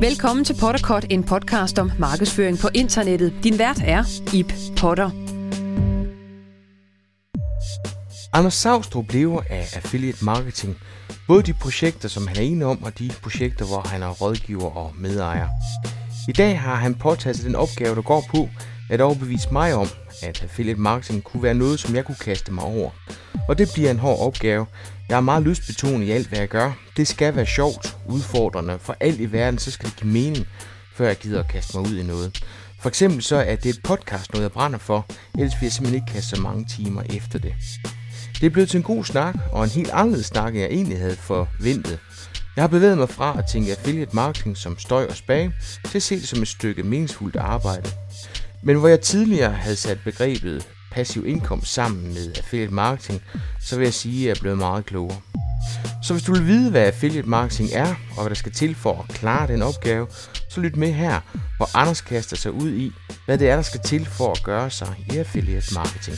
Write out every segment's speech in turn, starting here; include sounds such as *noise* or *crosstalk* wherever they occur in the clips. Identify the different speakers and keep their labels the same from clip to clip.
Speaker 1: Velkommen til Potterkort, en podcast om markedsføring på internettet. Din vært er Ip Potter.
Speaker 2: Anders Savstrup lever af affiliate marketing. Både de projekter, som han er ene om, og de projekter, hvor han er rådgiver og medejer. I dag har han påtaget sig den opgave, der går på at overbevise mig om, at affiliate marketing kunne være noget, som jeg kunne kaste mig over. Og det bliver en hård opgave. Jeg er meget lystbetonet i alt, hvad jeg gør. Det skal være sjovt, udfordrende. For alt i verden, så skal det give mening, før jeg gider at kaste mig ud i noget. For eksempel så er det et podcast, noget jeg brænder for, ellers vil jeg simpelthen ikke kaste så mange timer efter det. Det er blevet til en god snak, og en helt anderledes snak, end jeg egentlig havde forventet. Jeg har bevæget mig fra at tænke affiliate marketing som støj og spag, til at se det som et stykke meningsfuldt arbejde. Men hvor jeg tidligere havde sat begrebet passiv indkomst sammen med affiliate marketing, så vil jeg sige, at jeg er blevet meget klogere. Så hvis du vil vide, hvad affiliate marketing er, og hvad der skal til for at klare den opgave, så lyt med her, hvor Anders kaster sig ud i, hvad det er, der skal til for at gøre sig i affiliate marketing.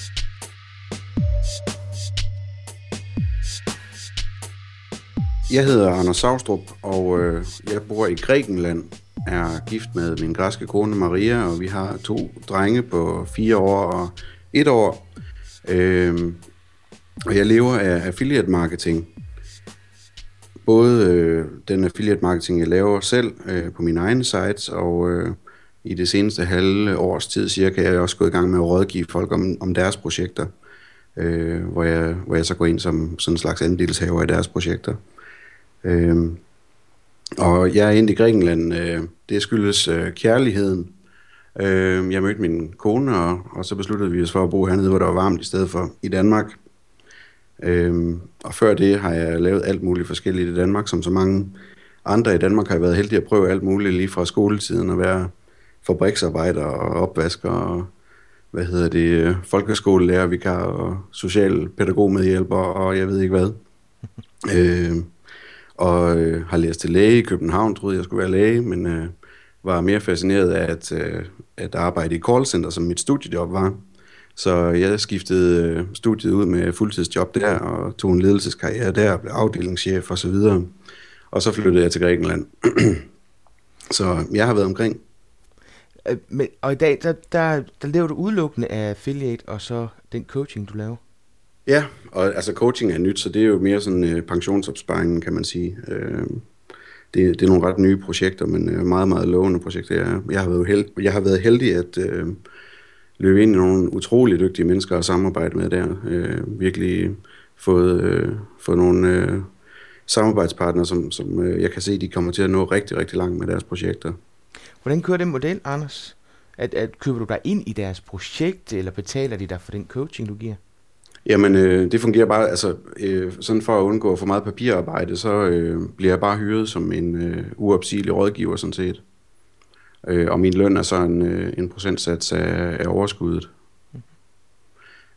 Speaker 3: Jeg hedder Anders Savstrup, og øh, jeg bor i Grækenland, er gift med min græske kone Maria, og vi har to drenge på fire år og et år. Øh, og jeg lever af affiliate marketing. Både øh, den affiliate marketing, jeg laver selv øh, på mine egne sites, og øh, i det seneste halve års tid cirka, er jeg også gået i gang med at rådgive folk om, om deres projekter, øh, hvor, jeg, hvor jeg så går ind som sådan en slags andelshaver i deres projekter. Øh, og jeg er ind i Grækenland, øh, det skyldes øh, kærligheden. Øh, jeg mødte min kone, og, og så besluttede vi os for at bo hernede, hvor der var varmt i stedet for i Danmark. Øh, og før det har jeg lavet alt muligt forskelligt i Danmark, som så mange andre i Danmark har jeg været heldig at prøve alt muligt lige fra skoletiden at være fabriksarbejder og opvasker og hvad hedder det, folkeskolelærer, vikar og socialpædagogmedhjælper og jeg ved ikke hvad. *laughs* øh, og øh, har læst til læge i København, troede jeg skulle være læge, men øh, var mere fascineret af at, øh, at arbejde i callcenter, som mit studiejob var. Så jeg skiftede øh, studiet ud med fuldtidsjob der, og tog en ledelseskarriere der, blev afdelingschef og så videre. Og så flyttede jeg til Grækenland. *clears throat* så jeg har været omkring.
Speaker 2: Øh, men, og i dag, der, der, der lever du udelukkende af affiliate, og så den coaching, du laver?
Speaker 3: Ja, og altså coaching er nyt, så det er jo mere sådan øh, pensionsopsparingen, kan man sige. Øh, det, det er nogle ret nye projekter, men øh, meget, meget lovende projekter. Jeg, jeg, har, været held, jeg har været heldig at øh, løbe ind i nogle utrolig dygtige mennesker at samarbejde med der. Øh, virkelig fået, øh, fået nogle øh, samarbejdspartnere, som, som øh, jeg kan se, de kommer til at nå rigtig, rigtig langt med deres projekter.
Speaker 2: Hvordan kører den model, Anders? At, at køber du dig ind i deres projekt, eller betaler de dig for den coaching, du giver?
Speaker 3: Jamen, øh, det fungerer bare, altså, øh, sådan for at undgå for meget papirarbejde, så øh, bliver jeg bare hyret som en øh, uopsigelig rådgiver, sådan set. Øh, og min løn er så en, øh, en procentsats af, af overskuddet.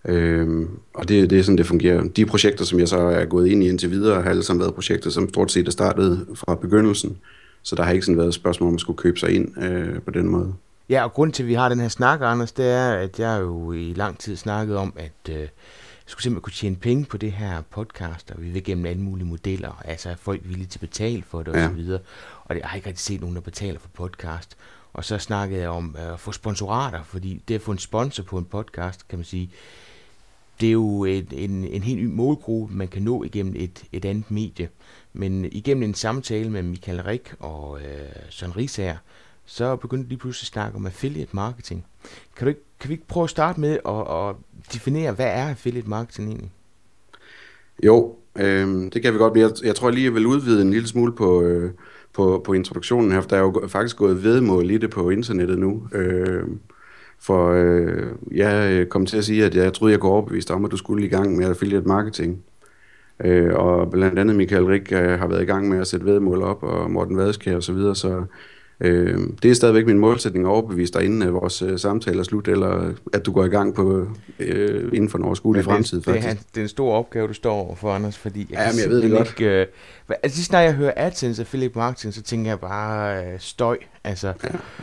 Speaker 3: Øh, og det, det er sådan, det fungerer. De projekter, som jeg så er gået ind i indtil videre, har alle sammen været projekter, som stort set er startet fra begyndelsen. Så der har ikke sådan været et spørgsmål om at skulle købe sig ind øh, på den måde.
Speaker 2: Ja, og grund til, at vi har den her snak, Anders, det er, at jeg jo i lang tid snakket om, at øh, skulle simpelthen kunne tjene penge på det her podcast, og vi vil gennem alle mulige modeller, altså er folk villige til at betale for det, og ja. så videre. Og det, jeg har ikke rigtig set nogen, der betaler for podcast. Og så snakkede jeg om øh, at få sponsorater, fordi det at få en sponsor på en podcast, kan man sige, det er jo et, en, en helt ny målgruppe, man kan nå igennem et, et andet medie. Men igennem en samtale med Michael Rik og øh, Søren Risager, så begyndte de lige pludselig at snakke om affiliate marketing. Kan, du ikke, kan vi ikke prøve at starte med at, at definere, hvad er affiliate marketing egentlig?
Speaker 3: Jo, øh, det kan vi godt. Jeg, jeg tror lige, jeg vil udvide en lille smule på, øh, på, på introduktionen her, for der er jo faktisk gået vedmål i det på internettet nu. Øh, for øh, jeg øh, kom til at sige, at jeg troede, jeg kunne overbevise dig om, at du skulle i gang med affiliate marketing. Øh, og blandt andet Michael Rik øh, har været i gang med at sætte vedmål op, og Morten Vadeskær og så videre, så Øh, det er stadigvæk min målsætning at overbevise dig, inden vores øh, samtale er slut, eller at du går i gang på øh, inden for en overskuelig fremtid,
Speaker 2: faktisk. Det er, det er en stor opgave, du står for, Anders, fordi
Speaker 3: jeg, ja, men jeg ved det godt. Ikke, øh,
Speaker 2: altså, lige snart jeg hører AdSense og Philip Marketing, så tænker jeg bare øh, støj. Altså,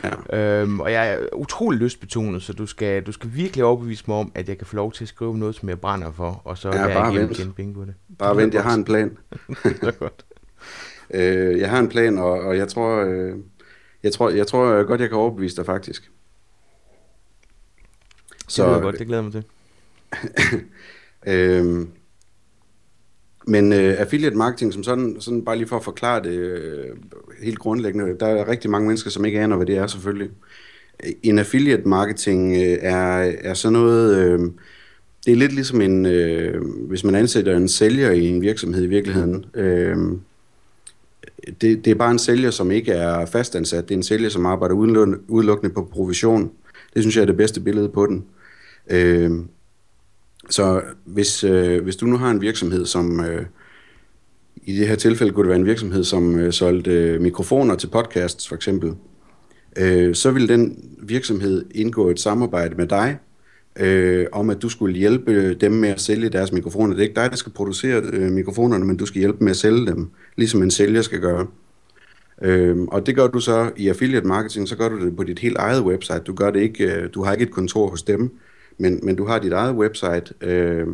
Speaker 2: ja, ja. Øhm, og jeg er utrolig lystbetonet, så du skal, du skal virkelig overbevise mig om, at jeg kan få lov til at skrive noget, som jeg brænder for, og så
Speaker 3: ja, bare vent.
Speaker 2: tjene penge på det.
Speaker 3: Bare vent, jeg har en plan. *laughs* det er godt. *laughs* øh, jeg har en plan, og, og jeg tror... Øh, jeg tror, jeg tror godt, jeg kan overbevise dig faktisk.
Speaker 2: Så, det godt, det glæder mig til. *laughs*
Speaker 3: øhm, men øh, affiliate marketing som sådan, sådan, bare lige for at forklare det øh, helt grundlæggende, der er rigtig mange mennesker, som ikke aner, hvad det er selvfølgelig. En affiliate marketing øh, er, er sådan noget, øh, det er lidt ligesom en, øh, hvis man ansætter en sælger i en virksomhed i virkeligheden. Øh, det, det er bare en sælger, som ikke er fastansat. Det er en sælger, som arbejder udelukkende på provision. Det synes jeg er det bedste billede på den. Øh, så hvis, øh, hvis du nu har en virksomhed, som øh, i det her tilfælde kunne det være en virksomhed, som øh, solgte øh, mikrofoner til podcasts for eksempel, øh, så vil den virksomhed indgå et samarbejde med dig, øh, om at du skulle hjælpe dem med at sælge deres mikrofoner. Det er ikke dig, der skal producere øh, mikrofonerne, men du skal hjælpe med at sælge dem, ligesom en sælger skal gøre. Øh, og det gør du så i affiliate marketing, så gør du det på dit helt eget website. Du gør det ikke, øh, du har ikke et kontor hos dem, men, men du har dit eget website, øh,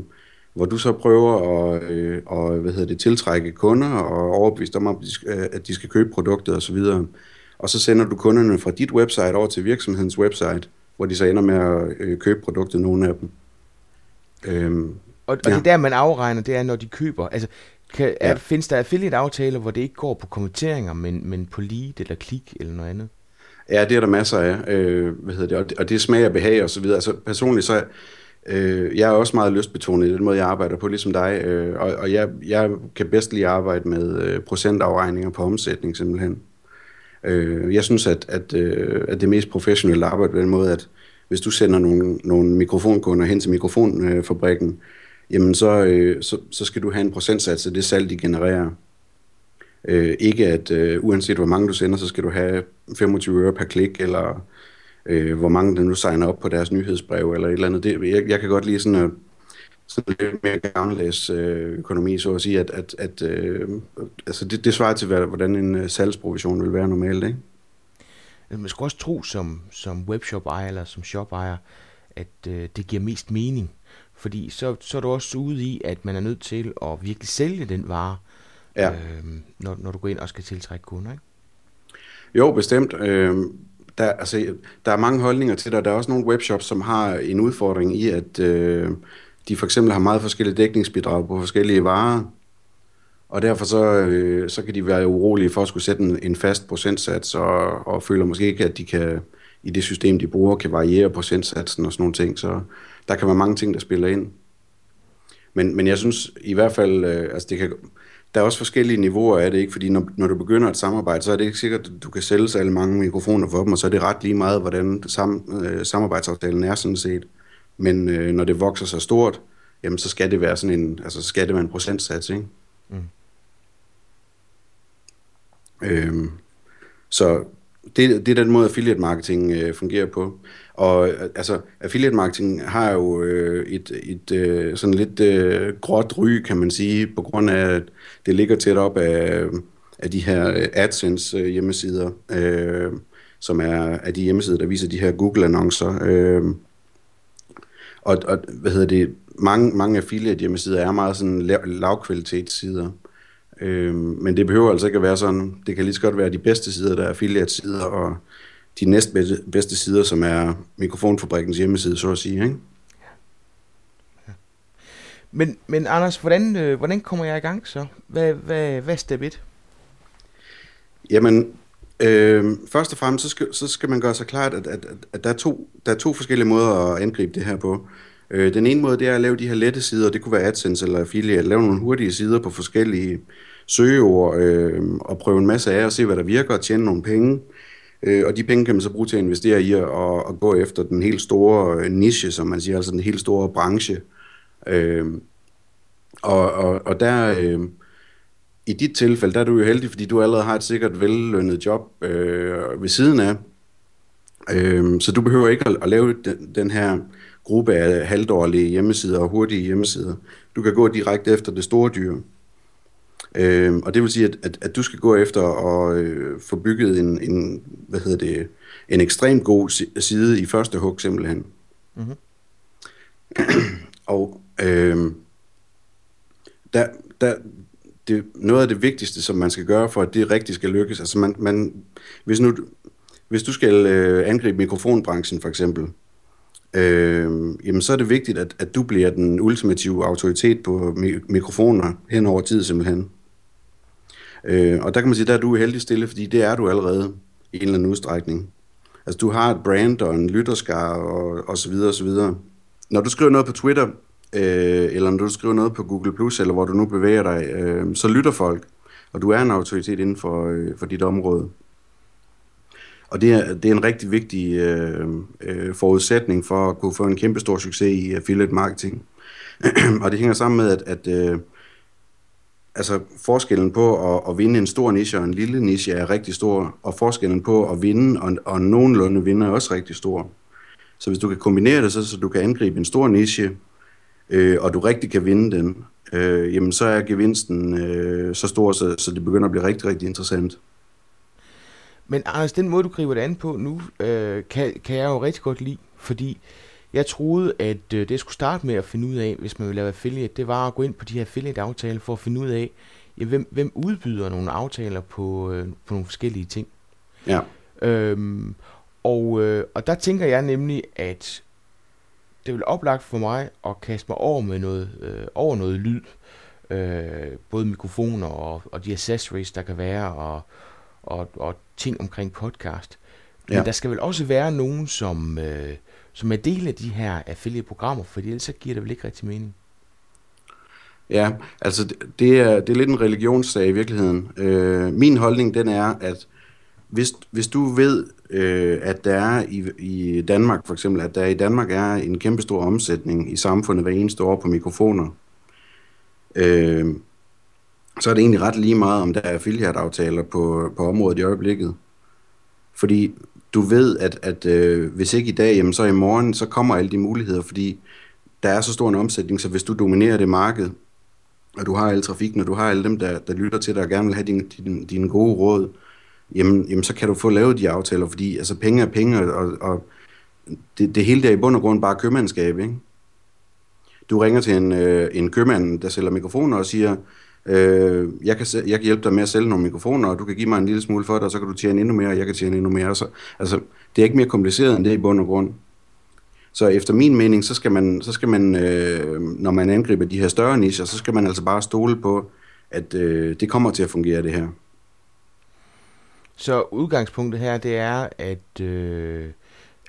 Speaker 3: hvor du så prøver at, øh, og, hvad hedder det, tiltrække kunder og overbevise dem om, at de skal øh, købe produktet osv. Og så sender du kunderne fra dit website over til virksomhedens website, hvor de så ender med at øh, købe produktet, nogle af dem.
Speaker 2: Øhm, og, og ja. det der, man afregner, det er, når de køber. Altså, kan, er, ja. findes der affiliate-aftaler, hvor det ikke går på kommenteringer, men, men på lead eller klik eller noget andet?
Speaker 3: Ja, det er der masser af. Øh, hvad hedder det? Og, det, og det smager behag og så videre. Altså personligt så øh, jeg er også meget lystbetonet i den måde, jeg arbejder på, ligesom dig. Øh, og og jeg, jeg kan bedst lige arbejde med øh, procentafregninger på omsætning simpelthen. Øh, jeg synes, at, at, øh, at det mest professionelle arbejde på den måde, at hvis du sender nogle, nogle mikrofonkunder hen til mikrofonfabrikken, jamen så, øh, så, så skal du have en procentsats af det salg, de genererer. Øh, ikke at øh, uanset hvor mange du sender, så skal du have 25 øre per klik, eller øh, hvor mange der nu signer op på deres nyhedsbrev, eller et eller andet. Det, jeg, jeg kan godt lide sådan at sådan lidt mere gammeldags øh, økonomi, så at sige, at, at, at øh, altså det, det svarer til, hvordan en øh, salgsprovision vil være normalt, ikke?
Speaker 2: Man skal også tro som, som webshop-ejer eller som shop-ejer, at øh, det giver mest mening. Fordi så, så er du også ude i, at man er nødt til at virkelig sælge den vare, ja. øh, når, når du går ind og skal tiltrække kunder, ikke?
Speaker 3: Jo, bestemt. Øh, der, altså, der er mange holdninger til det, og der er også nogle webshops, som har en udfordring i, at øh, de for eksempel har meget forskellige dækningsbidrag på forskellige varer, og derfor så, øh, så kan de være urolige for at skulle sætte en, en fast procentsats, og, og føler måske ikke, at de kan i det system, de bruger, kan variere procentsatsen og sådan nogle ting. Så der kan være mange ting, der spiller ind. Men, men jeg synes i hvert fald, øh, altså det kan, der er også forskellige niveauer af det, ikke? fordi når, når du begynder et samarbejde, så er det ikke sikkert, at du kan sælge alle mange mikrofoner for dem, og så er det ret lige meget, hvordan sam, øh, samarbejdsaftalen er sådan set. Men øh, når det vokser så stort, jamen så skal det være sådan en, altså så skal det være en procentsats, ikke? Mm. Øhm, så det, det er den måde, affiliate marketing øh, fungerer på. Og øh, altså, affiliate marketing har jo øh, et, et øh, sådan lidt øh, gråt ry, kan man sige, på grund af, at det ligger tæt op af, af de her AdSense øh, hjemmesider, øh, som er af de hjemmesider, der viser de her Google-annoncer. Øh, og, og hvad hedder det, mange, mange affiliate hjemmesider er meget sådan lav, lavkvalitetssider. Øh, men det behøver altså ikke at være sådan. Det kan lige så godt være de bedste sider, der er affiliate-sider, og de næstbedste bedste sider, som er mikrofonfabrikkens hjemmeside, så at sige. Ikke?
Speaker 2: Ja. Men, men Anders, hvordan, øh, hvordan kommer jeg i gang så? Hvad, hvad, hvad er step 1?
Speaker 3: Jamen, øh, først og fremmest, så skal, så skal man gøre sig klart, at, at, at der, er to, der er to forskellige måder at angribe det her på. Øh, den ene måde, det er at lave de her lette sider, det kunne være AdSense eller affiliate, lave nogle hurtige sider på forskellige søgeord, øh, og prøve en masse af og se, hvad der virker, og tjene nogle penge. Øh, og de penge kan man så bruge til at investere i og, og gå efter den helt store øh, niche, som man siger, altså den helt store branche. Øh, og, og, og der, øh, i dit tilfælde, der er du jo heldig, fordi du allerede har et sikkert vellønnet job øh, ved siden af. Øh, så du behøver ikke at, at lave den, den her gruppe af halvdårlige hjemmesider og hurtige hjemmesider. Du kan gå direkte efter det store dyr. Øh, og det vil sige, at, at, at du skal gå efter at øh, få bygget en, en, hvad hedder det, en ekstremt god side i første hug simpelthen. Mm-hmm. og øh, der, der, det, noget af det vigtigste, som man skal gøre for, at det rigtigt skal lykkes, altså man, man, hvis, nu, hvis du skal øh, angribe mikrofonbranchen for eksempel, øh, jamen så er det vigtigt, at, at du bliver den ultimative autoritet på mi- mikrofoner hen over tid simpelthen. Øh, og der kan man sige, der er du heldig stille, fordi det er du allerede i en eller anden udstrækning. Altså du har et brand og en lytterskar og, og så videre og så videre. Når du skriver noget på Twitter, øh, eller når du skriver noget på Google+, Plus eller hvor du nu bevæger dig, øh, så lytter folk, og du er en autoritet inden for, øh, for dit område. Og det er, det er en rigtig vigtig øh, øh, forudsætning for at kunne få en kæmpe stor succes i affiliate marketing. *clears throat* og det hænger sammen med, at, at øh, altså forskellen på at, at vinde en stor niche og en lille niche er rigtig stor, og forskellen på at vinde og, og nogenlunde vinde er også rigtig stor. Så hvis du kan kombinere det, så, så du kan angribe en stor niche, øh, og du rigtig kan vinde den, øh, jamen så er gevinsten øh, så stor, så, så det begynder at blive rigtig, rigtig interessant.
Speaker 2: Men Anders, den måde, du griber det an på nu, øh, kan, kan jeg jo rigtig godt lide, fordi jeg troede, at øh, det skulle starte med at finde ud af, hvis man vil lave affiliate, det var at gå ind på de her affiliate-aftaler for at finde ud af, ja, hvem, hvem udbyder nogle aftaler på, øh, på nogle forskellige ting.
Speaker 3: Ja.
Speaker 2: Øhm, og, øh, og der tænker jeg nemlig, at det vil oplagt for mig at kaste mig over med noget, øh, over noget lyd. Øh, både mikrofoner og, og de accessories, der kan være, og, og, og ting omkring podcast. Men ja. der skal vel også være nogen, som, øh, som er del af de her affiliate-programmer, for ellers så giver det vel ikke rigtig mening.
Speaker 3: Ja, altså det er, det er lidt en religionssag i virkeligheden. Øh, min holdning den er, at hvis, hvis du ved, øh, at der er i, i Danmark for eksempel, at der i Danmark er en kæmpe stor omsætning i samfundet hver eneste år på mikrofoner, øh, så er det egentlig ret lige meget, om der er affiliate-aftaler på, på området i øjeblikket. Fordi du ved, at, at øh, hvis ikke i dag, jamen, så i morgen, så kommer alle de muligheder, fordi der er så stor en omsætning, så hvis du dominerer det marked, og du har al trafikken, og du har alle dem, der, der lytter til dig og gerne vil have dine din, din gode råd, jamen, jamen så kan du få lavet de aftaler, fordi altså, penge er penge, og, og det, det hele der i bund og grund bare købmandskab, ikke? Du ringer til en, øh, en købmand, der sælger mikrofoner og siger, øh, jeg, kan, jeg kan hjælpe dig med at sælge nogle mikrofoner, og du kan give mig en lille smule for det, og så kan du tjene endnu mere, og jeg kan tjene endnu mere. Så, altså, det er ikke mere kompliceret end det i bund og grund. Så efter min mening, så skal man, så skal man øh, når man angriber de her større nischer, så skal man altså bare stole på, at øh, det kommer til at fungere det her.
Speaker 2: Så udgangspunktet her, det er, at, øh,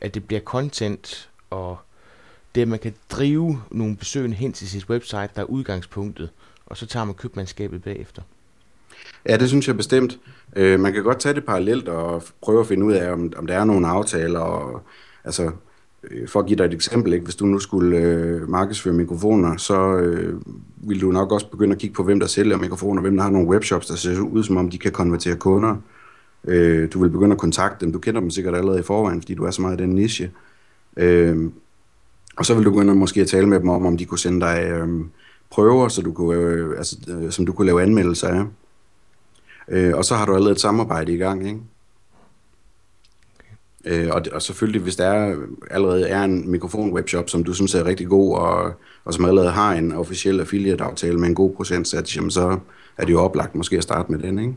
Speaker 2: at det bliver content, og det, man kan drive nogle besøgende hen til sit website, der er udgangspunktet, og så tager man købmandskabet bagefter.
Speaker 3: Ja, det synes jeg bestemt. Øh, man kan godt tage det parallelt og prøve at finde ud af, om, om der er nogle aftaler. Og, altså, øh, for at give dig et eksempel, ikke? hvis du nu skulle øh, markedsføre mikrofoner, så øh, vil du nok også begynde at kigge på, hvem der sælger mikrofoner, hvem der har nogle webshops, der ser ud, som om de kan konvertere kunder. Øh, Øh, du vil begynde at kontakte dem. Du kender dem sikkert allerede i forvejen, fordi du er så meget i den niche. Øh, og så vil du begynde måske at tale med dem om, om de kunne sende dig øh, prøver, så du kunne, øh, altså, øh, som du kunne lave anmeldelser af. Øh, og så har du allerede et samarbejde i gang, ikke? Okay. Øh, og, og selvfølgelig, hvis der er, allerede er en mikrofon-webshop, som du synes er rigtig god, og, og som allerede har en officiel affiliate-aftale med en god procentsats, jamen så er det jo oplagt måske at starte med den, ikke?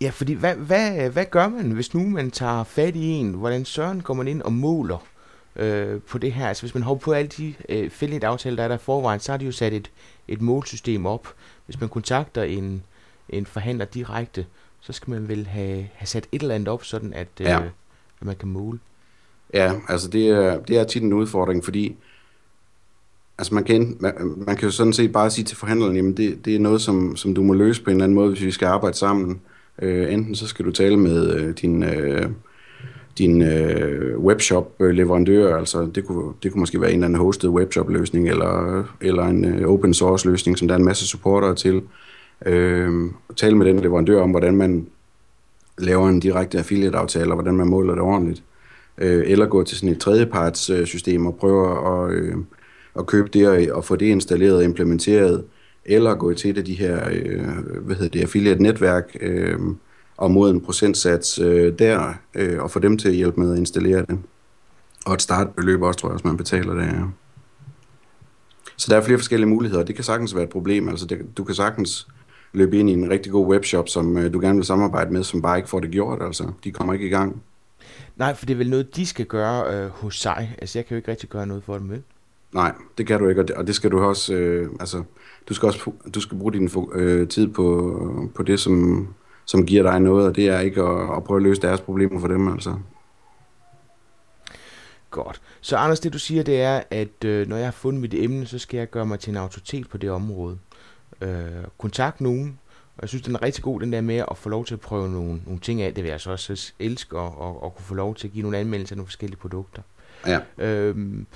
Speaker 2: Ja, fordi hvad, hvad, hvad gør man, hvis nu man tager fat i en? Hvordan søren går man ind og måler øh, på det her? Altså hvis man hopper på alle de øh, affiliate-aftaler, der er der forvejen, så har de jo sat et, et målsystem op. Hvis man kontakter en, en forhandler direkte, så skal man vel have, have sat et eller andet op, sådan at, øh, ja. at man kan måle.
Speaker 3: Ja, altså det er, det er tit en udfordring, fordi altså man kan, man, man kan jo sådan set bare sige til forhandleren, jamen det, det er noget, som, som du må løse på en eller anden måde, hvis vi skal arbejde sammen. Øh, enten så skal du tale med øh, din, øh, din øh, webshop-leverandør, altså det kunne, det kunne måske være en eller anden hosted webshop-løsning, eller, eller en øh, open source-løsning, som der er en masse supportere til. Øh, tale med den leverandør om, hvordan man laver en direkte affiliate-aftale, og hvordan man måler det ordentligt. Øh, eller gå til sådan et tredjepartssystem og prøve at, øh, at købe det og, og få det installeret og implementeret, eller gå til et af de her øh, hvad hedder det, affiliate-netværk, øh, og mod en procentsats øh, der, øh, og få dem til at hjælpe med at installere det. Og et startbeløb også, tror jeg, hvis man betaler det. Ja. Så der er flere forskellige muligheder, det kan sagtens være et problem. Altså, det, du kan sagtens løbe ind i en rigtig god webshop, som øh, du gerne vil samarbejde med, som bare ikke får det gjort. Altså, de kommer ikke i gang.
Speaker 2: Nej, for det er vel noget, de skal gøre øh, hos sig. Altså, jeg kan jo ikke rigtig gøre noget for dem, vel?
Speaker 3: Nej, det kan du ikke, og det, og det skal du også, øh, altså, du skal også du skal bruge din øh, tid på, på det, som, som giver dig noget, og det er ikke at, at prøve at løse deres problemer for dem, altså.
Speaker 2: Godt. Så Anders, det du siger, det er, at øh, når jeg har fundet mit emne, så skal jeg gøre mig til en autoritet på det område. Øh, kontakt nogen, og jeg synes, den er rigtig god, den der med at få lov til at prøve nogle, nogle ting af. Det vil jeg så også elske, at, at, at kunne få lov til at give nogle anmeldelser af nogle forskellige produkter.
Speaker 3: Ja.
Speaker 2: Øhm,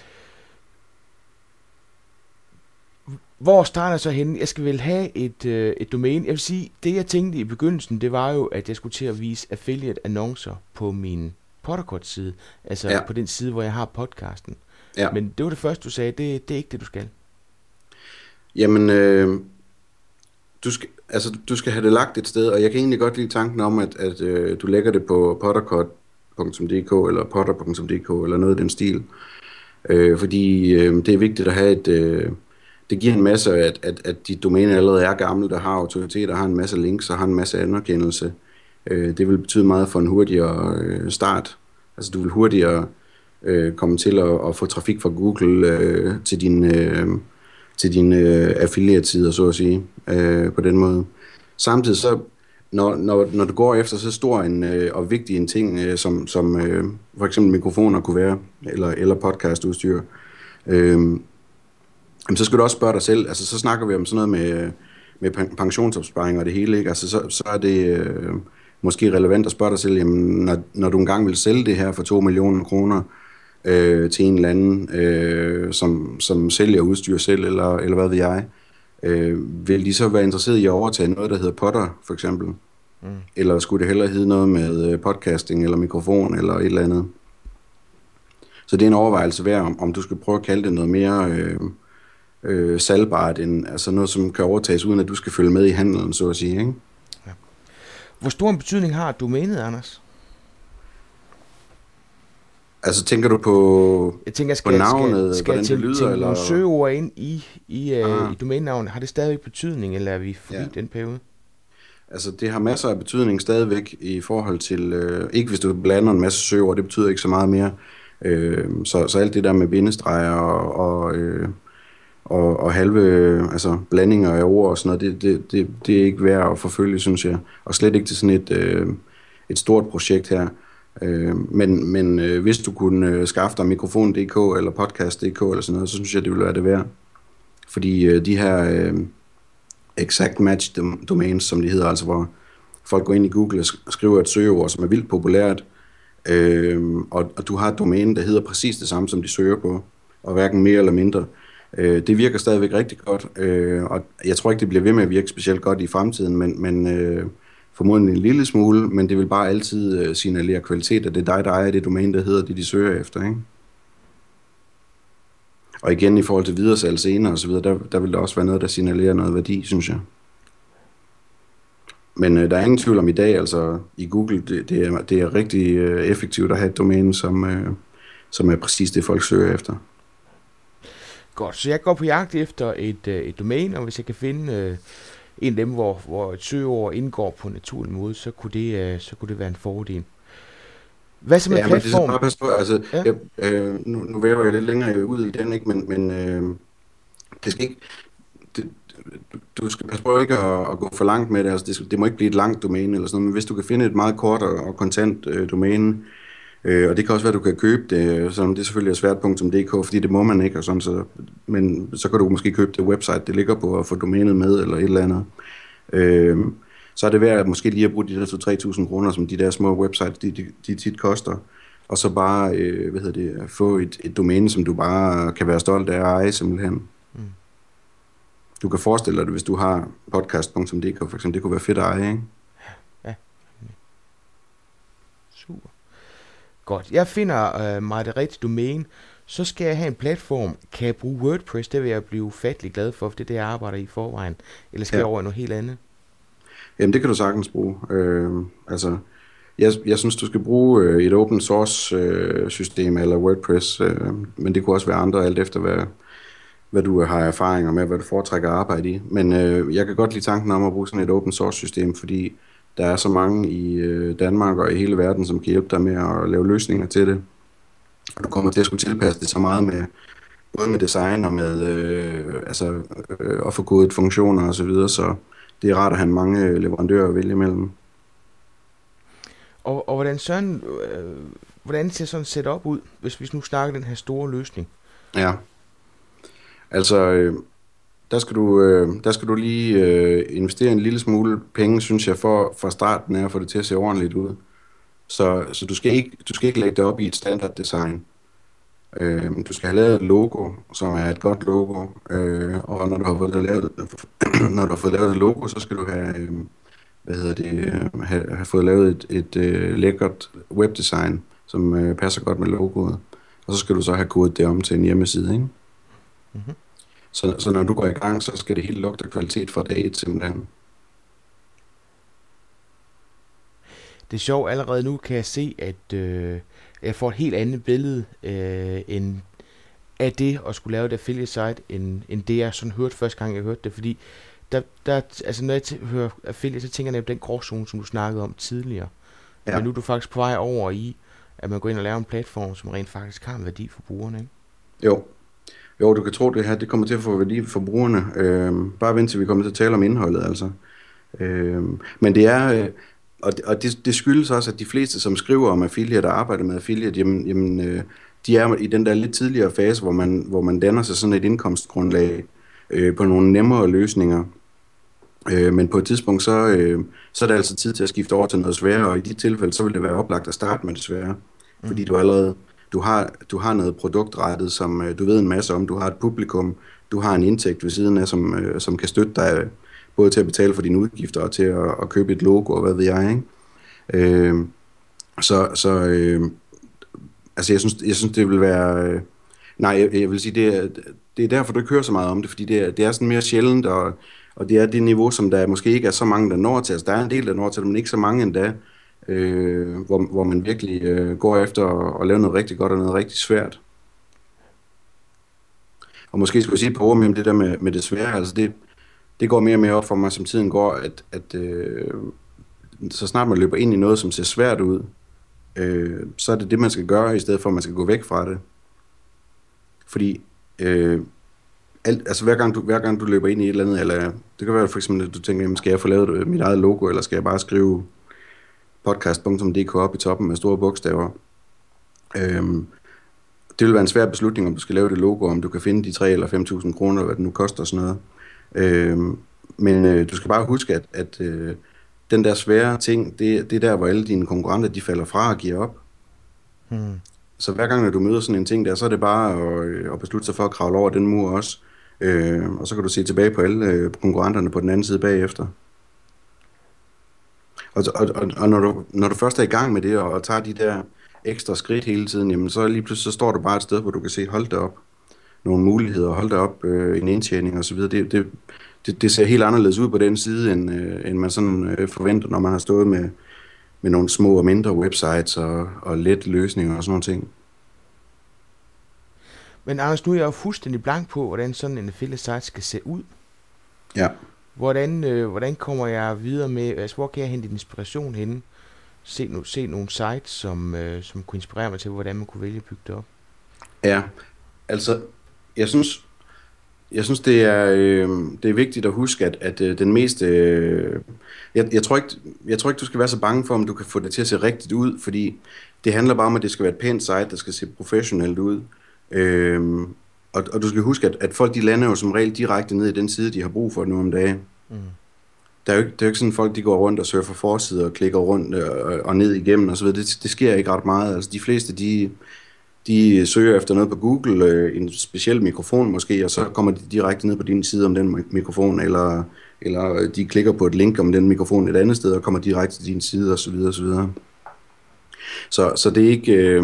Speaker 2: hvor starter jeg så henne? Jeg skal vel have et, øh, et domæne. Jeg vil sige, det jeg tænkte i begyndelsen, det var jo, at jeg skulle til at vise affiliate-annoncer på min Potterkort-side. Altså ja. på den side, hvor jeg har podcasten. Ja. Men det var det første, du sagde. Det, det er ikke det, du skal.
Speaker 3: Jamen, øh, du, skal, altså, du skal have det lagt et sted, og jeg kan egentlig godt lide tanken om, at, at øh, du lægger det på potterkort.dk eller potter.dk eller noget i den stil. Øh, fordi øh, det er vigtigt at have et... Øh, det giver en masse, at, at, at dit domæne allerede er gammelt, og har autoritet, og har en masse links og har en masse anerkendelse. Øh, det vil betyde meget for en hurtigere øh, start. Altså du vil hurtigere øh, komme til at, at få trafik fra Google øh, til din, øh, til din øh, affiliatesider, så at sige, øh, på den måde. Samtidig så, når, når, når du går efter så stor en, øh, og vigtig en ting, øh, som, som øh, for eksempel mikrofoner kunne være, eller, eller podcastudstyr, øh, jamen, så skal du også spørge dig selv, altså så snakker vi om sådan noget med, med pensionsopsparing og det hele, ikke? Altså så, så er det øh, måske relevant at spørge dig selv, jamen, når, når du engang vil sælge det her for 2 millioner kroner øh, til en eller anden, øh, som, som sælger udstyr selv, eller, eller hvad ved jeg, øh, vil de så være interesseret i at overtage noget, der hedder potter, for eksempel? Mm. Eller skulle det hellere hedde noget med øh, podcasting, eller mikrofon, eller et eller andet? Så det er en overvejelse værd, om, om du skal prøve at kalde det noget mere... Øh, øh, salgbart, end, altså noget, som kan overtages, uden at du skal følge med i handelen, så at sige. Ikke? Ja.
Speaker 2: Hvor stor en betydning har domænet, Anders?
Speaker 3: Altså tænker du på,
Speaker 2: jeg tænker, skal,
Speaker 3: på navnet,
Speaker 2: skal, skal
Speaker 3: hvordan
Speaker 2: det
Speaker 3: lyder? Skal
Speaker 2: eller? søgeord ind i, i, uh, i domænenavnet? Har det stadigvæk betydning, eller er vi forbi ja. den periode?
Speaker 3: Altså det har masser af betydning stadigvæk i forhold til, øh, ikke hvis du blander en masse søgeord, det betyder ikke så meget mere. Øh, så, så alt det der med bindestreger og, og øh, og, og halve altså blandinger af ord og sådan noget, det, det, det, det er ikke værd at forfølge, synes jeg. Og slet ikke til sådan et, øh, et stort projekt her. Øh, men men øh, hvis du kunne øh, skaffe dig mikrofon.dk eller podcast.dk eller sådan noget, så synes jeg, det ville være det værd. Fordi øh, de her øh, exact match domains, som de hedder, altså hvor folk går ind i Google og skriver et søgeord, som er vildt populært, øh, og, og du har et domæne, der hedder præcis det samme, som de søger på, og hverken mere eller mindre, Øh, Øh, det virker stadigvæk rigtig godt, øh, og jeg tror ikke, det bliver ved med at virke specielt godt i fremtiden, men, men øh, formodentlig en lille smule, men det vil bare altid øh, signalere kvalitet, at det er dig, der ejer det domæne, der hedder det, de søger efter. Ikke? Og igen i forhold til videresalg senere osv., der, der vil der også være noget, der signalerer noget værdi, synes jeg. Men øh, der er ingen tvivl om i dag, altså i Google, det, det, er, det er rigtig øh, effektivt at have et domæne, som, øh, som er præcis det, folk søger efter.
Speaker 2: Godt, så jeg går på jagt efter et, øh, et domæne, og hvis jeg kan finde øh, en af dem, hvor, hvor et søgeord indgår på en naturlig måde, så kunne det, øh, så kunne det være en fordel. Hvad så med ja, platform?
Speaker 3: Men det er på, altså, ja. jeg, øh, nu, nu væver jeg lidt længere ud i den, ikke? men, men øh, det skal ikke, det, du, du skal passe på ikke at, at gå for langt med det, altså det, det må ikke blive et langt domæne eller sådan noget, men hvis du kan finde et meget kort og, og kontant øh, domæne, Øh, og det kan også være, at du kan købe det, så det er selvfølgelig svært.dk, fordi det må man ikke, og sådan, så, men så kan du måske købe det website, det ligger på, og få domænet med, eller et eller andet. Øh, så er det værd at måske lige at bruge de der 2-3.000 kroner, som de der små websites, de, de, de tit koster, og så bare øh, hvad hedder det, få et, et domæne, som du bare kan være stolt af at eje simpelthen. Mm. Du kan forestille dig det, hvis du har podcast.dk for eksempel, det kunne være fedt at eje, ikke? Ja.
Speaker 2: Super. Godt. Jeg finder øh, mig det rigtige domæne, så skal jeg have en platform. Kan jeg bruge WordPress? Det vil jeg blive fattelig glad for, for det er det, jeg arbejder i forvejen. Eller skal ja. jeg over i noget helt andet?
Speaker 3: Jamen, det kan du sagtens bruge. Øh, altså, jeg, jeg synes, du skal bruge øh, et open source øh, system eller WordPress, øh, men det kunne også være andre, alt efter hvad, hvad du har erfaringer med, hvad du foretrækker at arbejde i. Men øh, jeg kan godt lide tanken om at bruge sådan et open source system, fordi der er så mange i øh, Danmark og i hele verden, som kan hjælpe dig med at lave løsninger til det. Og du kommer til at skulle tilpasse det så meget med, både med design og med øh, altså, øh, at få kodet funktioner osv., så, videre, så det er rart at have mange leverandører at vælge imellem.
Speaker 2: Og, og hvordan, sådan, øh, hvordan ser sådan set op ud, hvis vi nu snakker den her store løsning?
Speaker 3: Ja, altså øh, der, skal du, øh, der skal du lige øh, investere en lille smule penge, synes jeg, for fra starten af at få det til at se ordentligt ud. Så, så du, skal ikke, du skal ikke lægge det op i et standard design. Øh, du skal have lavet et logo, som er et godt logo, øh, og når du har fået lavet, *clears throat* når du har fået lavet et logo, så skal du have, øh, hvad hedder det, øh, have, have fået lavet et, et øh, lækkert webdesign, som øh, passer godt med logoet. Og så skal du så have kodet det om til en hjemmeside, ikke? Mm-hmm. Så, så når du går i gang, så skal det helt lugte kvalitet fra dag et simpelthen.
Speaker 2: Det er sjovt, allerede nu kan jeg se, at øh, jeg får et helt andet billede øh, end af det at skulle lave et affiliate site, end, end det jeg sådan hørte første gang, jeg hørte det, fordi der, der, altså når jeg t- hører affiliate, så tænker jeg på den gråzone, som du snakkede om tidligere. Ja. Men nu er du faktisk på vej over i, at man går ind og laver en platform, som rent faktisk har en værdi for brugerne, ikke?
Speaker 3: Jo. Jo, du kan tro, det her det kommer til at få værdi for brugerne. Øh, bare vent til vi kommer til at tale om indholdet, altså. Øh, men det er... Øh, og, og det, det skyldes også, at de fleste, som skriver om affiliate og arbejder med affiliate, jamen, jamen øh, de er i den der lidt tidligere fase, hvor man, hvor man danner sig sådan et indkomstgrundlag øh, på nogle nemmere løsninger. Øh, men på et tidspunkt, så, øh, så er det altså tid til at skifte over til noget sværere, og i de tilfælde, så vil det være oplagt at starte med det svære. Mm. Fordi du allerede du har, du har noget produktrettet, som øh, du ved en masse om, du har et publikum, du har en indtægt ved siden af, som, øh, som kan støtte dig både til at betale for dine udgifter og til at, at købe et logo og hvad ved jeg, ikke? Øh, så så øh, altså jeg synes, jeg synes det vil være øh, nej, jeg, jeg vil sige det er, det er derfor du ikke hører så meget om det, fordi det er, det er sådan mere sjældent og, og det er det niveau som der måske ikke er så mange der når til. Altså der er en del der når til, men ikke så mange endda, øh, hvor, hvor man virkelig øh, går efter at, at lave noget rigtig godt og noget rigtig svært. Og måske skulle jeg sige på ord om det der med, med det svære, altså det, det går mere og mere op for mig, som tiden går, at, at øh, så snart man løber ind i noget, som ser svært ud, øh, så er det det, man skal gøre, i stedet for, at man skal gå væk fra det. Fordi øh, alt, altså hver gang, du, hver gang du løber ind i et eller andet, eller det kan være for eksempel, at du tænker, jamen, skal jeg få lavet øh, mit eget logo, eller skal jeg bare skrive podcast.dk op i toppen med store bogstaver. Øh, det vil være en svær beslutning, om du skal lave det logo, om du kan finde de 3 eller 5.000 kroner, hvad det nu koster og sådan noget. Øh, men øh, du skal bare huske, at, at øh, den der svære ting, det, det er der, hvor alle dine konkurrenter, de falder fra og giver op. Hmm. Så hver gang, når du møder sådan en ting der, så er det bare at, øh, at beslutte sig for at kravle over den mur også. Øh, og så kan du se tilbage på alle øh, konkurrenterne på den anden side bagefter. Og, og, og, og når, du, når du først er i gang med det, og, og tager de der ekstra skridt hele tiden, jamen så lige pludselig så står du bare et sted, hvor du kan se, hold det op nogle muligheder, hold da op, øh, en indtjening osv. Det, det, det, det ser helt anderledes ud på den side, end, øh, end man sådan øh, forventer, når man har stået med, med nogle små og mindre websites og, og let løsninger og sådan nogle ting.
Speaker 2: Men Anders, nu er jeg jo fuldstændig blank på, hvordan sådan en affiliate site skal se ud.
Speaker 3: Ja.
Speaker 2: Hvordan, øh, hvordan kommer jeg videre med, altså hvor kan jeg hente inspiration henne? Se, no, se nogle sites, som, øh, som kunne inspirere mig til, hvordan man kunne vælge at bygge det op.
Speaker 3: Ja, altså jeg synes, jeg synes det er, øh, det er vigtigt at huske, at, at øh, den meste... Øh, jeg, jeg, tror ikke, jeg tror ikke, du skal være så bange for, om du kan få det til at se rigtigt ud, fordi det handler bare om, at det skal være et pænt site, der skal se professionelt ud. Øh, og, og du skal huske, at, at folk de lander jo som regel direkte ned i den side, de har brug for nu om dagen. Mm. der er jo ikke, det er jo ikke sådan, at folk de går rundt og surfer forsider og klikker rundt og, og ned igennem og så videre. Det, det sker ikke ret meget. Altså de fleste, de, de søger efter noget på Google, øh, en speciel mikrofon måske, og så kommer de direkte ned på din side om den mikrofon, eller, eller de klikker på et link om den mikrofon et andet sted, og kommer direkte til din side, osv. osv. Så, så det er ikke... Øh,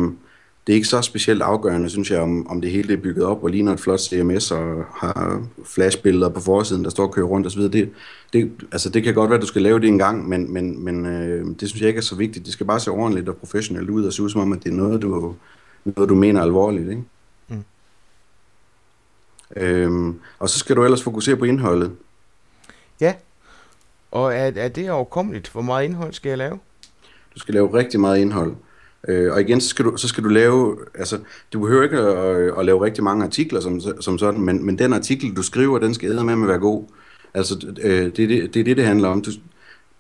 Speaker 3: det er ikke så specielt afgørende, synes jeg, om, om det hele er bygget op og ligner et flot CMS og har flashbilleder på forsiden, der står og kører rundt osv. Det, det, altså det kan godt være, at du skal lave det en gang, men, men, men øh, det synes jeg ikke er så vigtigt. Det skal bare se ordentligt og professionelt ud og se ud som om, at det er noget, du, noget, du mener alvorligt. Ikke? Mm. Øhm, og så skal du ellers fokusere på indholdet.
Speaker 2: Ja, og er, er det overkommeligt? Hvor meget indhold skal jeg lave?
Speaker 3: Du skal lave rigtig meget indhold. Øh, og igen, så skal, du, så skal du lave, altså, du behøver ikke at, at lave rigtig mange artikler som, som sådan, men, men den artikel, du skriver, den skal med at være god. Altså, øh, det, det, det er det, det handler om. Du,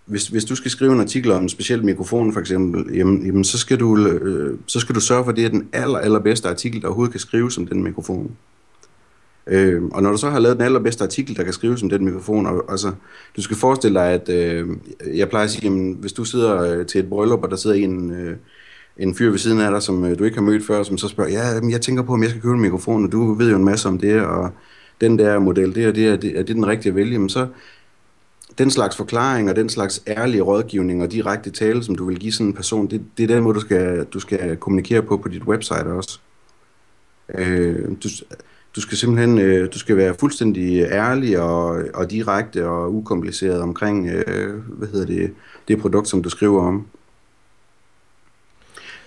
Speaker 3: hvis, hvis du skal skrive en artikel om en speciel mikrofon, for eksempel, jamen, jamen så, skal du, øh, så skal du sørge for, at det er den aller, allerbedste artikel, der overhovedet kan skrives om den mikrofon. Øh, og når du så har lavet den allerbedste artikel, der kan skrives om den mikrofon, og, altså, du skal forestille dig, at øh, jeg plejer at sige, jamen, hvis du sidder øh, til et bryllup, og der sidder en... Øh, en fyr ved siden af dig, som øh, du ikke har mødt før, som så spørger, ja, jeg tænker på, om jeg skal købe en mikrofon, og du ved jo en masse om det, og den der model, det og det, er det, er det den rigtige at vælge? Men så den slags forklaring og den slags ærlige rådgivning og direkte tale, som du vil give sådan en person, det, det er den måde, du skal, du skal kommunikere på på dit website også. Øh, du, du skal simpelthen øh, du skal være fuldstændig ærlig og, og direkte og ukompliceret omkring øh, hvad hedder det, det produkt, som du skriver om.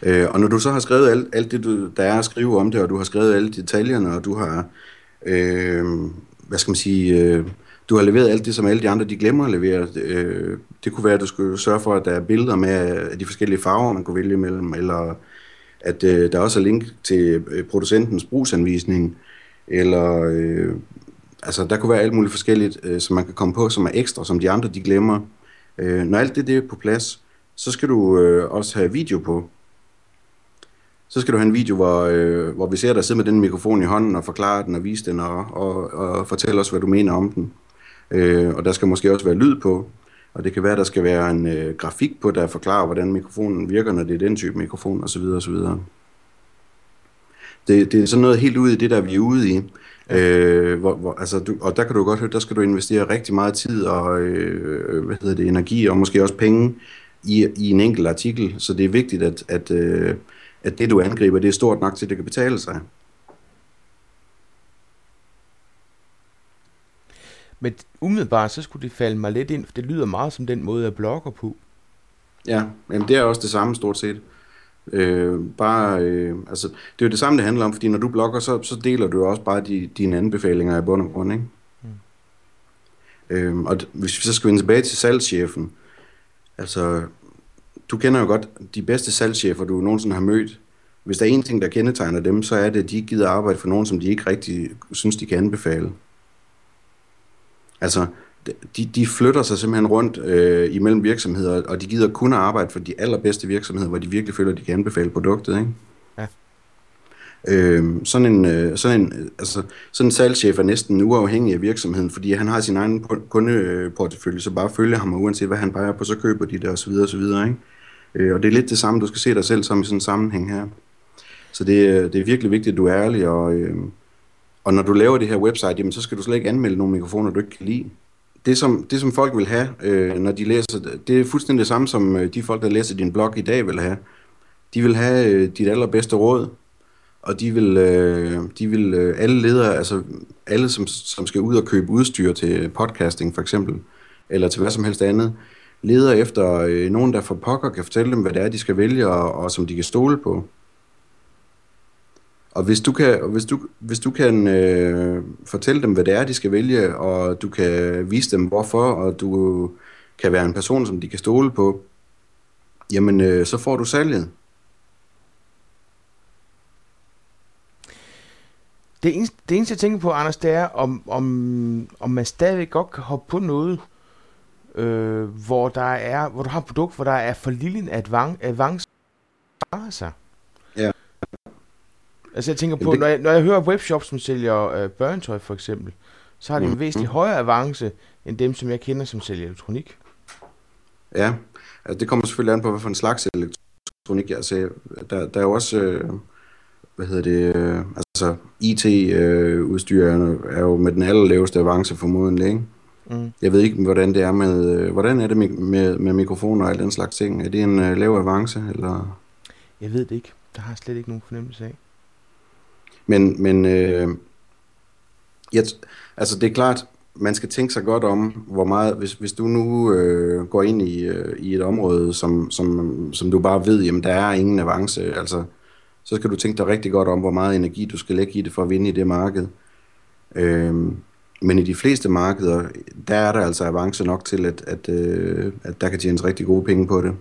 Speaker 3: Øh, og når du så har skrevet alt, alt det, du, der er at skrive om det, og du har skrevet alle detaljerne, og du har, øh, hvad skal man sige, øh, du har leveret alt det, som alle de andre, de glemmer at levere. Øh, det kunne være, at du skulle sørge for, at der er billeder med af de forskellige farver, man kunne vælge imellem, eller at øh, der også er link til øh, producentens brugsanvisning, eller øh, altså der kunne være alt muligt forskelligt, øh, som man kan komme på, som er ekstra, som de andre, de glemmer. Øh, når alt det, det er på plads, så skal du øh, også have video på så skal du have en video, hvor, øh, hvor vi ser dig sidde med den mikrofon i hånden og forklare den og vise den og, og, og fortælle os, hvad du mener om den. Øh, og der skal måske også være lyd på, og det kan være, der skal være en øh, grafik på, der forklarer, hvordan mikrofonen virker, når det er den type mikrofon osv. osv. Det, det er sådan noget helt ude i det, der vi er ude i. Øh, hvor, hvor, altså du, og der kan du godt høre, der skal du investere rigtig meget tid og øh, hvad hedder det, energi og måske også penge i, i en enkelt artikel. Så det er vigtigt, at, at øh, at det, du angriber, det er stort nok til, at det kan betale sig.
Speaker 2: Men umiddelbart, så skulle det falde mig lidt ind, for det lyder meget som den måde, jeg blogger på.
Speaker 3: Ja, jamen det er også det samme stort set. Øh, bare, øh, altså, det er jo det samme, det handler om, fordi når du blogger, så, så deler du også bare de, dine anbefalinger i bund og grund, ikke? Mm. Øh, og hvis vi så skal vende tilbage til salgschefen, altså, du kender jo godt de bedste salgschefer, du nogensinde har mødt. Hvis der er en ting, der kendetegner dem, så er det, at de gider arbejde for nogen, som de ikke rigtig synes, de kan anbefale. Altså, de, de flytter sig simpelthen rundt øh, imellem virksomheder, og de gider kun arbejde for de allerbedste virksomheder, hvor de virkelig føler, at de kan anbefale produktet. Ikke? Ja. Øh, sådan, en, øh, sådan, en, altså, sådan en salgschef er næsten uafhængig af virksomheden, fordi han har sin egen kundeportefølje, så bare følger ham, og uanset hvad han peger på, så køber de det osv. osv. Ikke? Øh, og det er lidt det samme, du skal se dig selv som i sådan en sammenhæng her. Så det, øh, det er virkelig vigtigt, at du er ærlig, og, øh, og når du laver det her website, jamen, så skal du slet ikke anmelde nogle mikrofoner, du ikke kan lide. Det som, det, som folk vil have, øh, når de læser, det er fuldstændig det samme, som øh, de folk, der læser din blog i dag, vil have. De vil have øh, dit allerbedste råd, og de vil, øh, de vil øh, alle ledere, altså alle, som, som skal ud og købe udstyr til podcasting for eksempel, eller til hvad som helst andet, leder efter øh, nogen, der for pokker kan fortælle dem, hvad det er, de skal vælge, og, og som de kan stole på. Og hvis du kan, hvis du, hvis du kan øh, fortælle dem, hvad det er, de skal vælge, og du kan vise dem hvorfor, og du kan være en person, som de kan stole på, jamen øh, så får du salget.
Speaker 2: Det eneste, det eneste jeg tænker på, Anders, det er, om, om, om man stadigvæk godt kan hoppe på noget, øh, hvor der er, hvor du har et produkt, hvor der er for lille en advance sig.
Speaker 3: Ja.
Speaker 2: Altså jeg tænker på, det... når, jeg, når jeg hører webshops, som sælger øh, børnetøj for eksempel, så har de en væsentlig højere avance end dem, som jeg kender, som sælger elektronik.
Speaker 3: Ja, altså det kommer selvfølgelig an på, hvad for en slags elektronik ser. Der, der er jo også, øh, hvad hedder det, øh, altså IT-udstyr øh, er jo med den allerlaveste avance formodentlig, ikke? Mm. Jeg ved ikke, hvordan det er med, øh, hvordan er det med, med, med mikrofoner og al den slags ting. Er det en uh, lav avance, eller?
Speaker 2: Jeg ved det ikke. Der har jeg slet ikke nogen fornemmelse af.
Speaker 3: Men, men øh, jeg, altså det er klart, man skal tænke sig godt om, hvor meget, hvis, hvis du nu øh, går ind i, øh, i et område, som, som, som du bare ved, jamen der er ingen avance, altså, så skal du tænke dig rigtig godt om, hvor meget energi du skal lægge i det for at vinde i det marked. Øh, men i de fleste markeder, der er der altså avance nok til, at, at, øh, at der kan tjenes rigtig gode penge på det.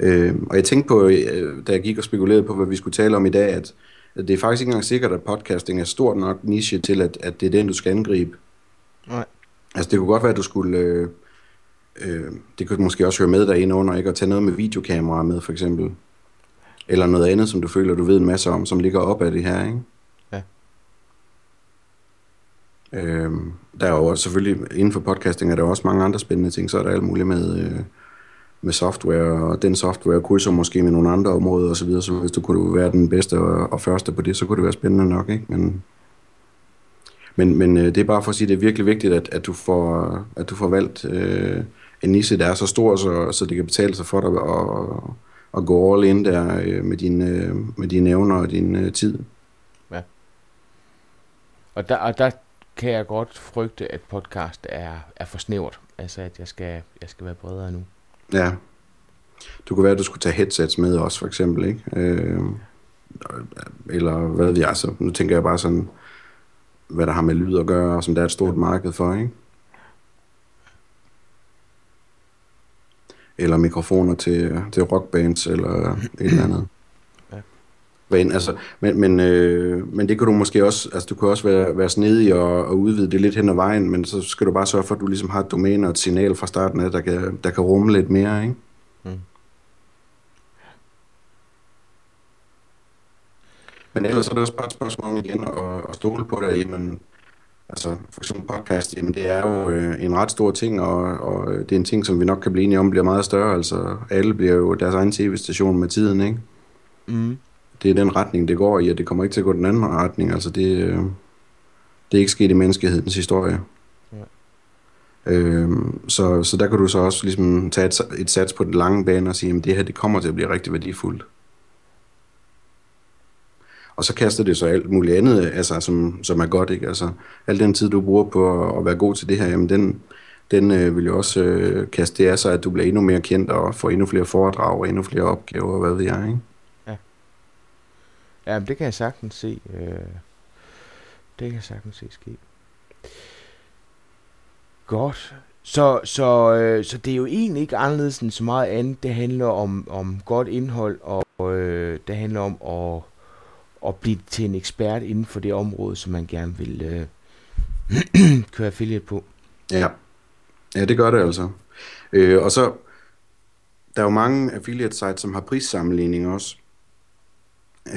Speaker 3: Øh, og jeg tænkte på, øh, da jeg gik og spekulerede på, hvad vi skulle tale om i dag, at, at det er faktisk ikke engang sikkert, at podcasting er stort nok niche til, at, at det er den, du skal angribe.
Speaker 2: Nej.
Speaker 3: Altså det kunne godt være, at du skulle... Øh, øh, det kunne måske også høre med derinde under, ikke? At tage noget med videokamera med, for eksempel. Eller noget andet, som du føler, du ved en masse om, som ligger op af det her, ikke? Øh, der er jo selvfølgelig, inden for podcasting er der også mange andre spændende ting, så er der alt muligt med, øh, med software, og den software krydser måske med nogle andre områder osv., så, videre, så hvis du kunne være den bedste og, og første på det, så kunne det være spændende nok, ikke? Men, men, men øh, det er bare for at sige, at det er virkelig vigtigt, at, at, du, får, at du får valgt øh, en nisse, der er så stor, så, så det kan betale sig for dig at, at gå all in der øh, med, dine, øh, med dine evner og din øh, tid.
Speaker 2: Ja. Og der, og der kan jeg godt frygte, at podcast er, er for snævert. Altså, at jeg skal, jeg skal være bredere nu.
Speaker 3: Ja. Du kunne være, at du skulle tage headsets med også, for eksempel, ikke? Øh, eller hvad ved jeg, så nu tænker jeg bare sådan, hvad der har med lyd at gøre, som der er et stort marked for, ikke? Eller mikrofoner til, til rockbands, eller et eller andet. Ind, altså, men, men, øh, men det kan du måske også, altså du kan også være, være snedig og, og udvide det lidt hen ad vejen, men så skal du bare sørge for, at du ligesom har et domæne og et signal fra starten af, der kan, der kan rumme lidt mere, ikke? Mm. Men ellers er det også bare et spørgsmål igen at, at stole på det, jamen, altså for eksempel podcast, jamen det er jo øh, en ret stor ting, og, og det er en ting, som vi nok kan blive enige om, bliver meget større, altså alle bliver jo deres egen tv-station med tiden, ikke? Mm det er den retning, det går i, og det kommer ikke til at gå den anden retning. Altså det, øh, det er ikke sket i menneskehedens historie. Ja. Øhm, så, så der kan du så også ligesom tage et, et sats på den lange bane og sige, at det her det kommer til at blive rigtig værdifuldt. Og så kaster det så alt muligt andet, altså, som, som er godt. Ikke? Altså, al den tid, du bruger på at, at være god til det her, jamen den, den øh, vil jo også øh, kaste det af sig, at du bliver endnu mere kendt og får endnu flere foredrag og endnu flere opgaver, hvad ved jeg. Ikke?
Speaker 2: Ja, det kan jeg sagtens se. Øh, det kan jeg sagtens se ske. Godt. Så, så, øh, så det er jo egentlig ikke anderledes end så meget andet. Det handler om, om godt indhold, og øh, det handler om at, at blive til en ekspert inden for det område, som man gerne vil øh, *clears throat* køre affiliate på.
Speaker 3: Ja. ja, det gør det altså. Øh, og så, der er jo mange affiliate sites, som har prissammenligning også.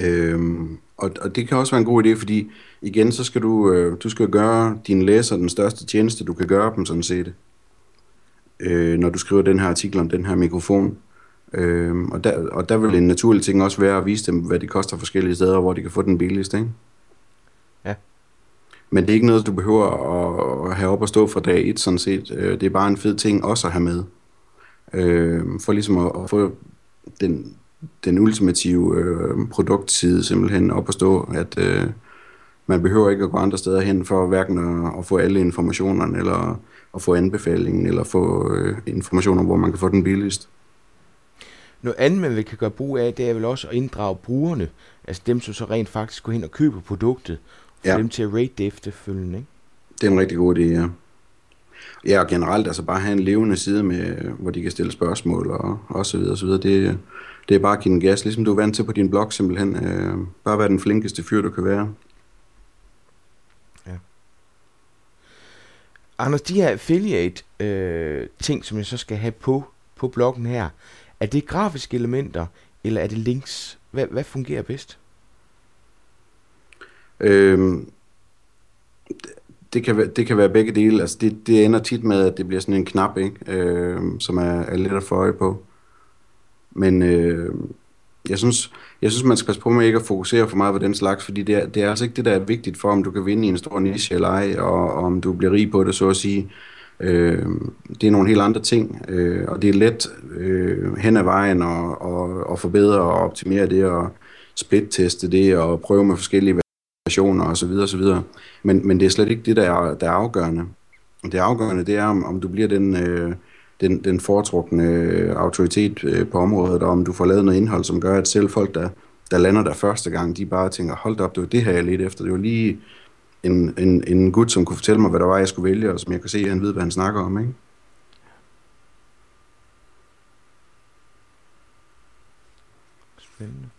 Speaker 3: Øhm, og, og det kan også være en god idé, fordi igen, så skal du, øh, du skal gøre dine læser den største tjeneste, du kan gøre dem sådan set. Øh, når du skriver den her artikel om den her mikrofon. Øh, og, der, og der vil en naturlig ting også være at vise dem, hvad det koster forskellige steder, hvor de kan få den billigst, ikke?
Speaker 2: Ja.
Speaker 3: Men det er ikke noget, du behøver at have op og stå fra dag et, sådan set. Øh, det er bare en fed ting også at have med. Øh, for ligesom at, at få den, den ultimative øh, produktside simpelthen op at stå, at øh, man behøver ikke at gå andre steder hen for hverken at, at få alle informationerne, eller at få anbefalingen, eller få øh, informationer, hvor man kan få den billigst.
Speaker 2: Noget andet, man kan gøre brug af, det er vel også at inddrage brugerne, altså dem, som så rent faktisk går hen og køber produktet, for ja. dem til at rate det efterfølgende, ikke?
Speaker 3: Det er en rigtig god idé, ja. Ja, og generelt altså bare have en levende side, med, hvor de kan stille spørgsmål og, og så videre, og så videre. Det, det er bare at give den gas, ligesom du er vant til på din blog simpelthen. Øh, bare være den flinkeste fyr, du kan være.
Speaker 2: Ja. Anders, de her affiliate øh, ting, som jeg så skal have på, på bloggen her, er det grafiske elementer, eller er det links? Hvad, hvad fungerer bedst?
Speaker 3: Øhm, det, kan være, det kan være begge dele. Altså det, det ender tit med, at det bliver sådan en knap, ikke? Øh, som er, er let at få øje på. Men øh, jeg, synes, jeg synes, man skal passe på med ikke at fokusere for meget på den slags, fordi det er, det er altså ikke det, der er vigtigt for, om du kan vinde i en stor niche eller ej, og, og om du bliver rig på det, så at sige. Øh, det er nogle helt andre ting, øh, og det er let øh, hen ad vejen at, og, og forbedre og optimere det, og split-teste det, og prøve med forskellige versioner osv. osv. Men, men det er slet ikke det, der er, der er afgørende. Det afgørende, det er, om, om du bliver den, øh, den, den foretrukne øh, autoritet øh, på området, og om du får lavet noget indhold, som gør, at selv folk, der, der lander der første gang, de bare tænker, hold op, det var det her, jeg lidt efter. Det var lige en, en, en gut, som kunne fortælle mig, hvad der var, jeg skulle vælge, og som jeg kan se, at han ved, hvad han snakker om, ikke?
Speaker 2: Spændende.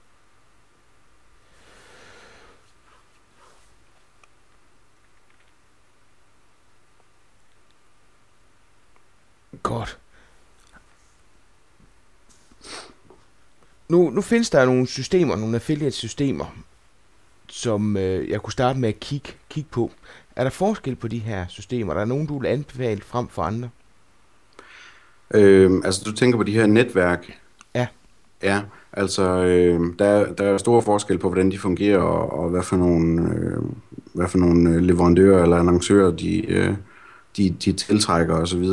Speaker 2: Godt. Nu, nu findes der nogle systemer, nogle affiliate-systemer, som øh, jeg kunne starte med at kigge, kigge på. Er der forskel på de her systemer? Er der nogen, du vil anbefale frem for andre?
Speaker 3: Øh, altså, du tænker på de her netværk?
Speaker 2: Ja.
Speaker 3: Ja, altså, øh, der, der er stor forskel på, hvordan de fungerer, og, og hvad for nogle, øh, hvad for nogle øh, leverandører eller annoncører, de, øh, de, de tiltrækker osv.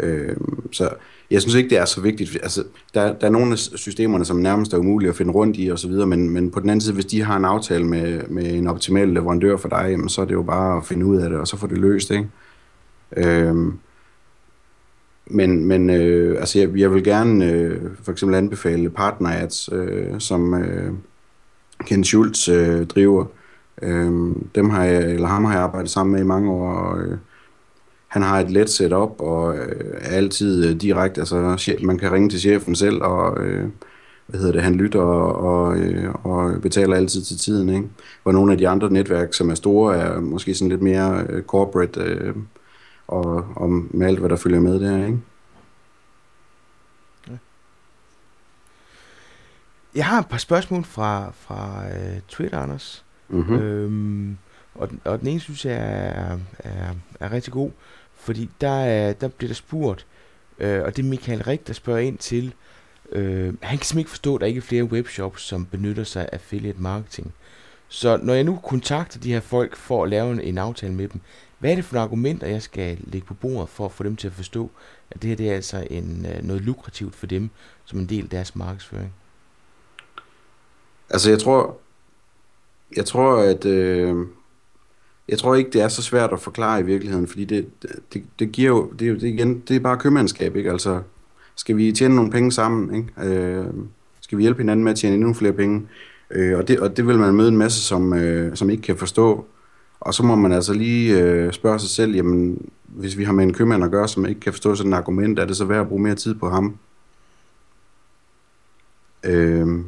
Speaker 3: Øh, så jeg synes ikke, det er så vigtigt. Altså, der, der er nogle af systemerne, som nærmest er umulige at finde rundt i osv., men, men på den anden side, hvis de har en aftale med, med en optimal leverandør for dig, jamen, så er det jo bare at finde ud af det, og så få det løst. Ikke? Øh, men men øh, altså jeg, jeg vil gerne øh, for eksempel anbefale Partner Ads, øh, som øh, Ken Schultz øh, driver. Øh, dem har jeg, eller ham har jeg arbejdet sammen med i mange år, og øh, han har et let setup og øh, er altid øh, direkte, altså man kan ringe til chefen selv, og øh, hvad hedder det, han lytter og, og, øh, og betaler altid til tiden, ikke? Hvor nogle af de andre netværk, som er store, er måske sådan lidt mere øh, corporate, øh, og, og med alt, hvad der følger med der, ikke?
Speaker 2: Jeg har et par spørgsmål fra, fra uh, Twitter, Anders. Mm-hmm. Øhm, og, den, og den ene synes jeg er, er, er rigtig god. Fordi der, er, der bliver der spurgt, øh, og det er Michael Rik, der spørger ind til, øh, han kan simpelthen ikke forstå, at der ikke er flere webshops, som benytter sig af affiliate marketing. Så når jeg nu kontakter de her folk for at lave en, en aftale med dem, hvad er det for nogle argumenter, jeg skal lægge på bordet for at få dem til at forstå, at det her det er altså en, øh, noget lukrativt for dem, som en del af deres markedsføring?
Speaker 3: Altså jeg tror, jeg tror at øh, jeg tror ikke, det er så svært at forklare i virkeligheden, fordi det, det, det giver jo, det, er jo det, igen, det er bare købmandskab, ikke? Altså, skal vi tjene nogle penge sammen, ikke? Øh, skal vi hjælpe hinanden med at tjene endnu flere penge? Øh, og, det, og det vil man møde en masse, som, øh, som ikke kan forstå. Og så må man altså lige øh, spørge sig selv, jamen, hvis vi har med en købmand at gøre, som ikke kan forstå sådan et argument, er det så værd at bruge mere tid på ham? Øh,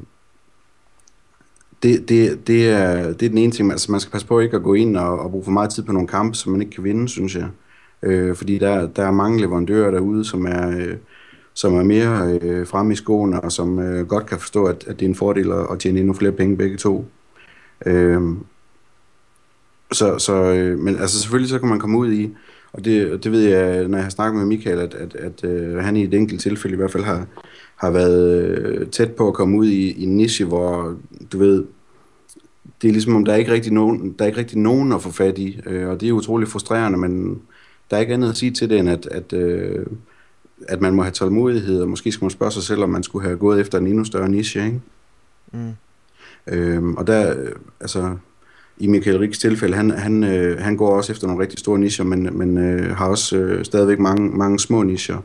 Speaker 3: det, det, det, er, det er den ene ting. Altså, man skal passe på ikke at gå ind og, og bruge for meget tid på nogle kampe, som man ikke kan vinde, synes jeg. Øh, fordi der, der er mange leverandører derude, som er, øh, som er mere øh, fremme i skoene, og som øh, godt kan forstå, at, at det er en fordel at, at tjene endnu flere penge begge to. Øh, så, så, øh, men altså selvfølgelig så kan man komme ud i, og det, det ved jeg, når jeg har snakket med Michael, at, at, at øh, han i et enkelt tilfælde i hvert fald har, har været øh, tæt på at komme ud i, i en niche, hvor du ved, det er ligesom om, der er ikke rigtig nogen, der er ikke rigtig nogen at få fat i, øh, og det er utrolig frustrerende, men der er ikke andet at sige til det, end at, at, øh, at man må have tålmodighed, og måske skal man spørge sig selv, om man skulle have gået efter en endnu større niche, ikke? Mm. Øhm, og der, øh, altså, i Michael Riks tilfælde, han, han, øh, han går også efter nogle rigtig store nicher, men, men øh, har også øh, stadigvæk mange, mange små nicher,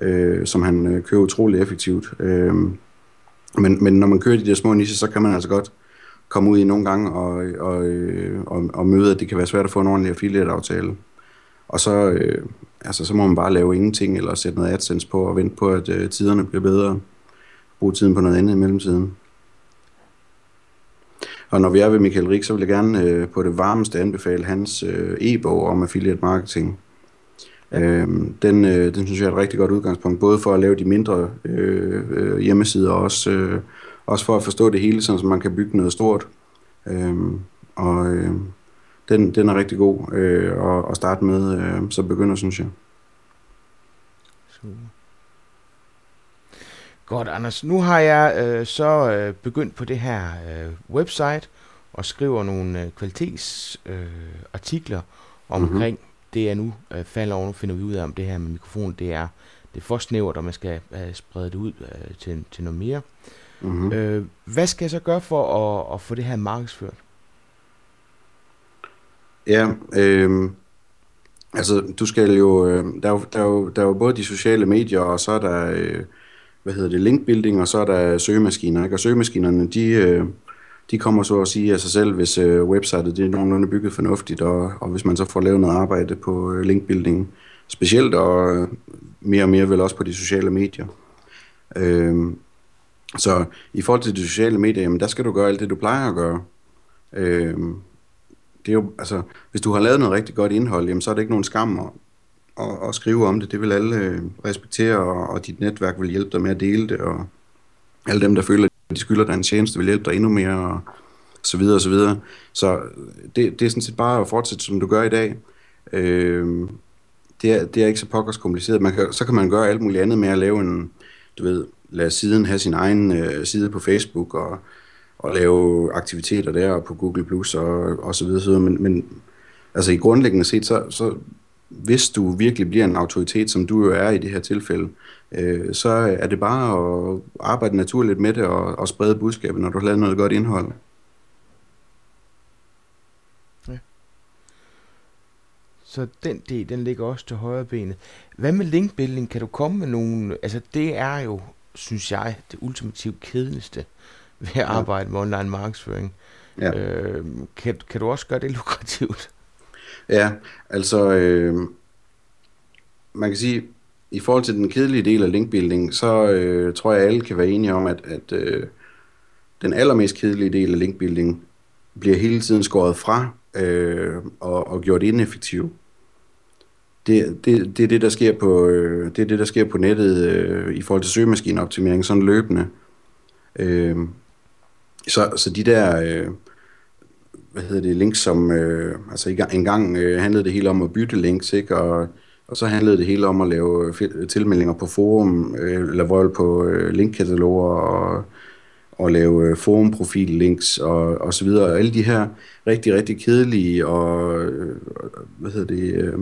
Speaker 3: øh, som han øh, kører utrolig effektivt. Øh, men, men når man kører de der små nicher, så kan man altså godt komme ud i nogle gange og, og, øh, og, og møde, at det kan være svært at få en ordentlig affiliate-aftale. Og så, øh, altså, så må man bare lave ingenting, eller sætte noget AdSense på, og vente på, at øh, tiderne bliver bedre. Brug tiden på noget andet i mellemtiden. Og når vi er ved Michael Rik, så vil jeg gerne øh, på det varmeste anbefale hans øh, e-bog om affiliate marketing. Ja. Øhm, den, øh, den synes jeg er et rigtig godt udgangspunkt, både for at lave de mindre øh, øh, hjemmesider, og også, øh, også for at forstå det hele, så man kan bygge noget stort. Øhm, og, øh, den, den er rigtig god øh, at, at starte med, øh, så begynder, synes jeg.
Speaker 2: Super. Godt, Anders. Nu har jeg øh, så øh, begyndt på det her øh, website og skriver nogle øh, kvalitetsartikler øh, omkring mm-hmm. det, jeg nu øh, falder over. Nu finder vi ud af, om det her med mikrofon, det er, det er for snævert, og man skal øh, sprede det ud øh, til, til noget mere. Mm-hmm. Øh, hvad skal jeg så gøre for at, at få det her markedsført?
Speaker 3: Ja, øh, altså du skal jo, øh, der, er jo, der, er jo, der er jo både de sociale medier, og så er der, øh, hvad hedder det, linkbuilding, og så er der søgemaskiner, ikke? og søgemaskinerne, de, øh, de kommer så at sige af sig selv, hvis øh, websitet det er nogenlunde bygget fornuftigt, og, og hvis man så får lavet noget arbejde på øh, linkbuilding, specielt og øh, mere og mere vel også på de sociale medier. Øh, så i forhold til de sociale medier, jamen, der skal du gøre alt det, du plejer at gøre. Øh, det er jo, altså, hvis du har lavet noget rigtig godt indhold, jamen, så er det ikke nogen skam at, at, at skrive om det. Det vil alle øh, respektere, og, og dit netværk vil hjælpe dig med at dele det, og alle dem, der føler, at de skylder dig en tjeneste, vil hjælpe dig endnu mere, og så videre og så videre. Så øh, det, det er sådan set bare at fortsætte, som du gør i dag. Øh, det, er, det er ikke så pokkers kompliceret. Man kan, så kan man gøre alt muligt andet med at lave en, du ved, lade siden have sin egen øh, side på Facebook, og og lave aktiviteter der og på Google Plus og, og så videre, så videre. Men, men altså i grundlæggende set, så, så hvis du virkelig bliver en autoritet, som du jo er i det her tilfælde, øh, så er det bare at arbejde naturligt med det og, og sprede budskabet, når du har lavet noget godt indhold. Ja.
Speaker 2: Så den del, den ligger også til højre benet. Hvad med linkbuilding? Kan du komme med nogle... Altså det er jo, synes jeg, det ultimativt kedeligste ved at arbejde med online markedsføring. Ja. Øh, kan, kan du også gøre det lukrativt?
Speaker 3: Ja, altså øh, man kan sige, i forhold til den kedelige del af linkbuilding, så øh, tror jeg, alle kan være enige om, at, at øh, den allermest kedelige del af linkbuilding bliver hele tiden skåret fra øh, og, og gjort ineffektiv. Det, det, det er det, der sker på, øh, det er det, der sker på nettet øh, i forhold til søgemaskineoptimering, sådan løbende. Øh, så, så de der, øh, hvad hedder det, links, som, øh, altså engang øh, handlede det hele om at bytte links, ikke? Og, og så handlede det hele om at lave øh, tilmeldinger på forum, øh, eller vold på øh, linkkataloger, og, og lave øh, forumprofil-links, og, og så videre. Og alle de her rigtig, rigtig kedelige og, øh, hvad hedder det, øh,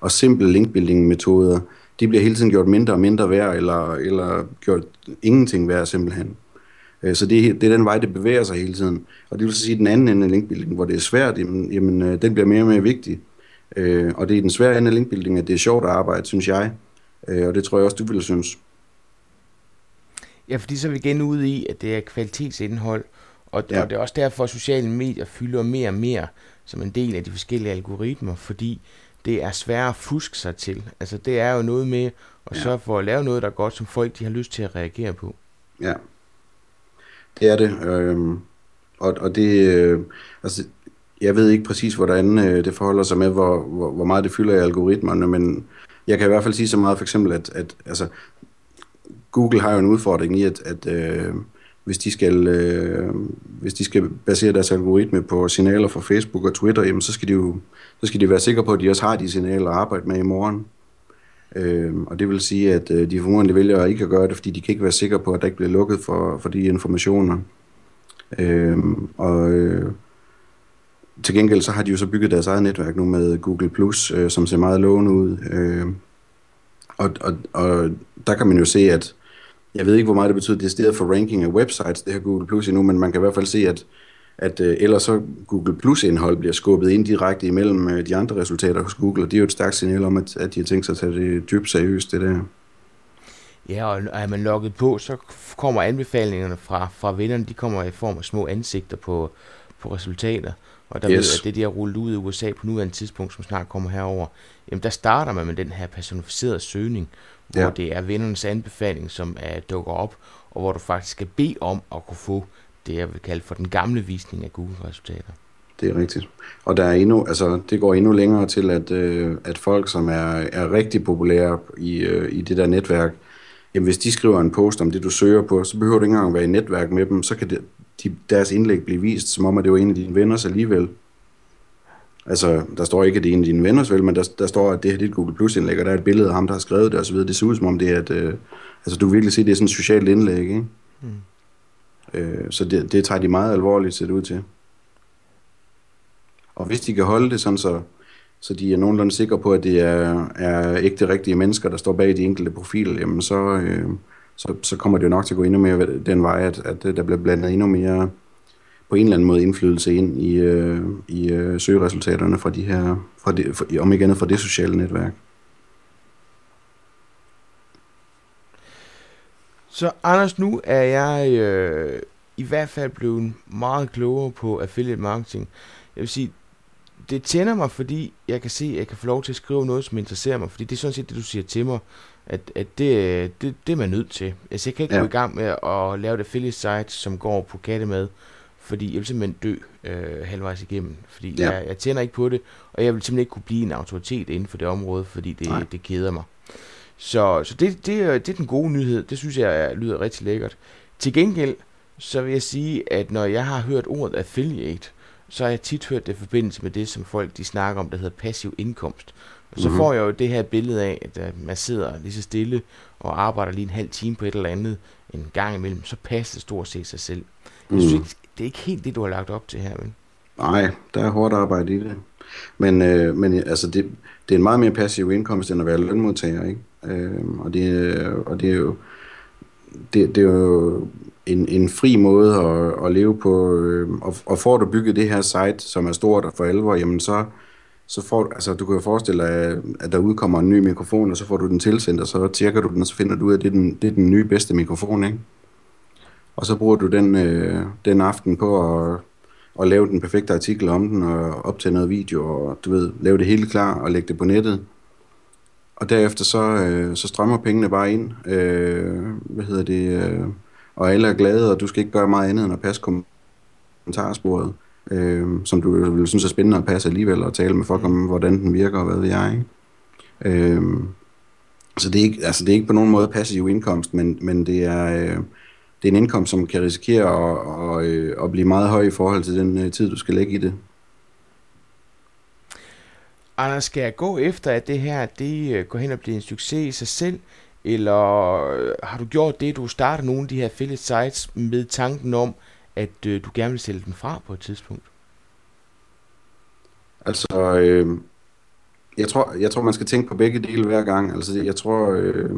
Speaker 3: og simple linkbuilding-metoder, de bliver hele tiden gjort mindre og mindre værd, eller, eller gjort ingenting værd simpelthen. Øh, så det, det er den vej, det bevæger sig hele tiden. Og det vil sige, at den anden ende af linkbuilding, hvor det er svært, jamen, jamen øh, den bliver mere og mere vigtig. Øh, og det er den svære ende af linkbuilding, at det er sjovt at arbejde, synes jeg. Og det tror jeg også, du ville synes.
Speaker 2: Ja, fordi så er vi igen ude i, at det er kvalitetsindhold, og, ja. og det er også derfor, at sociale medier fylder mere og mere som en del af de forskellige algoritmer, fordi det er svært at fuske sig til. Altså det er jo noget med at ja. sørge for at lave noget, der er godt, som folk de har lyst til at reagere på.
Speaker 3: Ja, det er det. Øh, og, og det, øh, altså, jeg ved ikke præcis, hvordan øh, det forholder sig med, hvor, hvor, hvor meget det fylder i algoritmerne, men jeg kan i hvert fald sige så meget, for eksempel, at, at altså, Google har jo en udfordring i, at, at øh, hvis, de skal, øh, hvis de skal basere deres algoritme på signaler fra Facebook og Twitter, jamen, så skal de jo så skal de være sikre på, at de også har de signaler at arbejde med i morgen. Øh, og det vil sige, at øh, de formodentlig vælger ikke at gøre det, fordi de kan ikke være sikre på, at der ikke bliver lukket for, for de informationer. Øh, og øh, til gengæld så har de jo så bygget deres eget netværk nu med Google+, Plus, øh, som ser meget lovende ud. Øh, og, og, og der kan man jo se, at jeg ved ikke, hvor meget det betyder det stedet for ranking af websites, det her Google Plus endnu, men man kan i hvert fald se, at at øh, ellers så Google Plus indhold bliver skubbet ind direkte imellem øh, de andre resultater hos Google, og det er jo et stærkt signal om, at, at de har tænkt sig at tage det dybt seriøst, det der.
Speaker 2: Ja, og er man logget på, så kommer anbefalingerne fra, fra vennerne, de kommer i form af små ansigter på, på resultater. Og der yes. ved at det, de har rullet ud i USA på nuværende tidspunkt, som snart kommer herover, jamen der starter man med den her personificerede søgning, hvor ja. det er vennernes anbefaling, som er, dukker op, og hvor du faktisk skal bede om at kunne få det, jeg vil kalde for den gamle visning af Google-resultater.
Speaker 3: Det er rigtigt. Og der er endnu, altså, det går endnu længere til, at, øh, at folk, som er, er rigtig populære i, øh, i det der netværk, jamen hvis de skriver en post om det, du søger på, så behøver du ikke engang være i netværk med dem, så kan det, de, deres indlæg blive vist, som om at det var en af dine venner alligevel. Altså, der står ikke, at det er en af dine venners vel, men der, der står, at det her er dit Google Plus indlæg, og der er et billede af ham, der har skrevet det osv. Det ser ud som om det er, at øh, altså, du virkelig se, at det er sådan et socialt indlæg, ikke? Mm. Øh, så det, det tager de meget alvorligt, set ud til. Og hvis de kan holde det sådan, så, så de er nogenlunde sikre på, at det er, er ægte rigtige mennesker, der står bag de enkelte profiler, jamen så, øh, så, så kommer det jo nok til at gå endnu mere den vej, at, at der bliver blandet endnu mere på en eller anden måde indflydelse ind i, øh, i øh, søgeresultaterne fra de her, fra det, for, om ikke andet fra det sociale netværk.
Speaker 2: Så Anders, nu er jeg øh, i hvert fald blevet meget klogere på affiliate marketing. Jeg vil sige, det tænder mig, fordi jeg kan se, at jeg kan få lov til at skrive noget, som interesserer mig. Fordi det er sådan set det, du siger til mig, at, at det, det, det er man nødt til. Altså, jeg kan ikke ja. gå i gang med at lave et affiliate site, som går på kattemad, fordi jeg vil simpelthen dø øh, halvvejs igennem. Fordi ja. jeg, jeg tænder ikke på det, og jeg vil simpelthen ikke kunne blive en autoritet inden for det område, fordi det, det keder mig. Så, så det, det, det er den gode nyhed. Det synes jeg lyder rigtig lækkert. Til gengæld, så vil jeg sige, at når jeg har hørt ordet affiliate, så har jeg tit hørt det i forbindelse med det, som folk de snakker om, der hedder passiv indkomst. Og så mm-hmm. får jeg jo det her billede af, at man sidder lige så stille og arbejder lige en halv time på et eller andet en gang imellem, så passer det stort set sig selv. Jeg synes mm. ikke, det er ikke helt det, du har lagt op til her, vel?
Speaker 3: Nej, der er hårdt arbejde i det. Men, øh, men altså, det, det er en meget mere passiv indkomst, end at være lønmodtager, ikke? Øh, og, det, øh, og det er jo det, det er jo en, en fri måde at, at leve på, øh, og, og får du bygget det her site, som er stort og for alvor, jamen så, så får du, altså du kan jo forestille dig, at der udkommer en ny mikrofon, og så får du den tilsendt, og så tjekker du den, og så finder du ud af, at det er den, det er den nye bedste mikrofon, ikke? Og så bruger du den, øh, den aften på at, at lave den perfekte artikel om den, og optage noget video, og du ved, lave det hele klar, og lægge det på nettet. Og derefter så, øh, så strømmer pengene bare ind. Øh, hvad hedder det? Øh, og alle er glade, og du skal ikke gøre meget andet end at passe kommentarsporet, øh, som du vil synes er spændende at passe alligevel, og tale med folk om, hvordan den virker, og hvad ved jeg. Ikke? Øh, så det er, ikke, altså det er ikke på nogen måde passiv indkomst, men, men det er... Øh, det er en indkomst, som kan risikere at, at, øh, at blive meget høj i forhold til den øh, tid, du skal lægge i det.
Speaker 2: Anders, skal jeg gå efter, at det her det øh, går hen og bliver en succes i sig selv, eller har du gjort det, du starter nogle af de her affiliate sites med tanken om, at du gerne vil sælge dem fra på et tidspunkt?
Speaker 3: Altså, øh, jeg, tror, jeg tror, man skal tænke på begge dele hver gang. Altså, jeg tror, øh,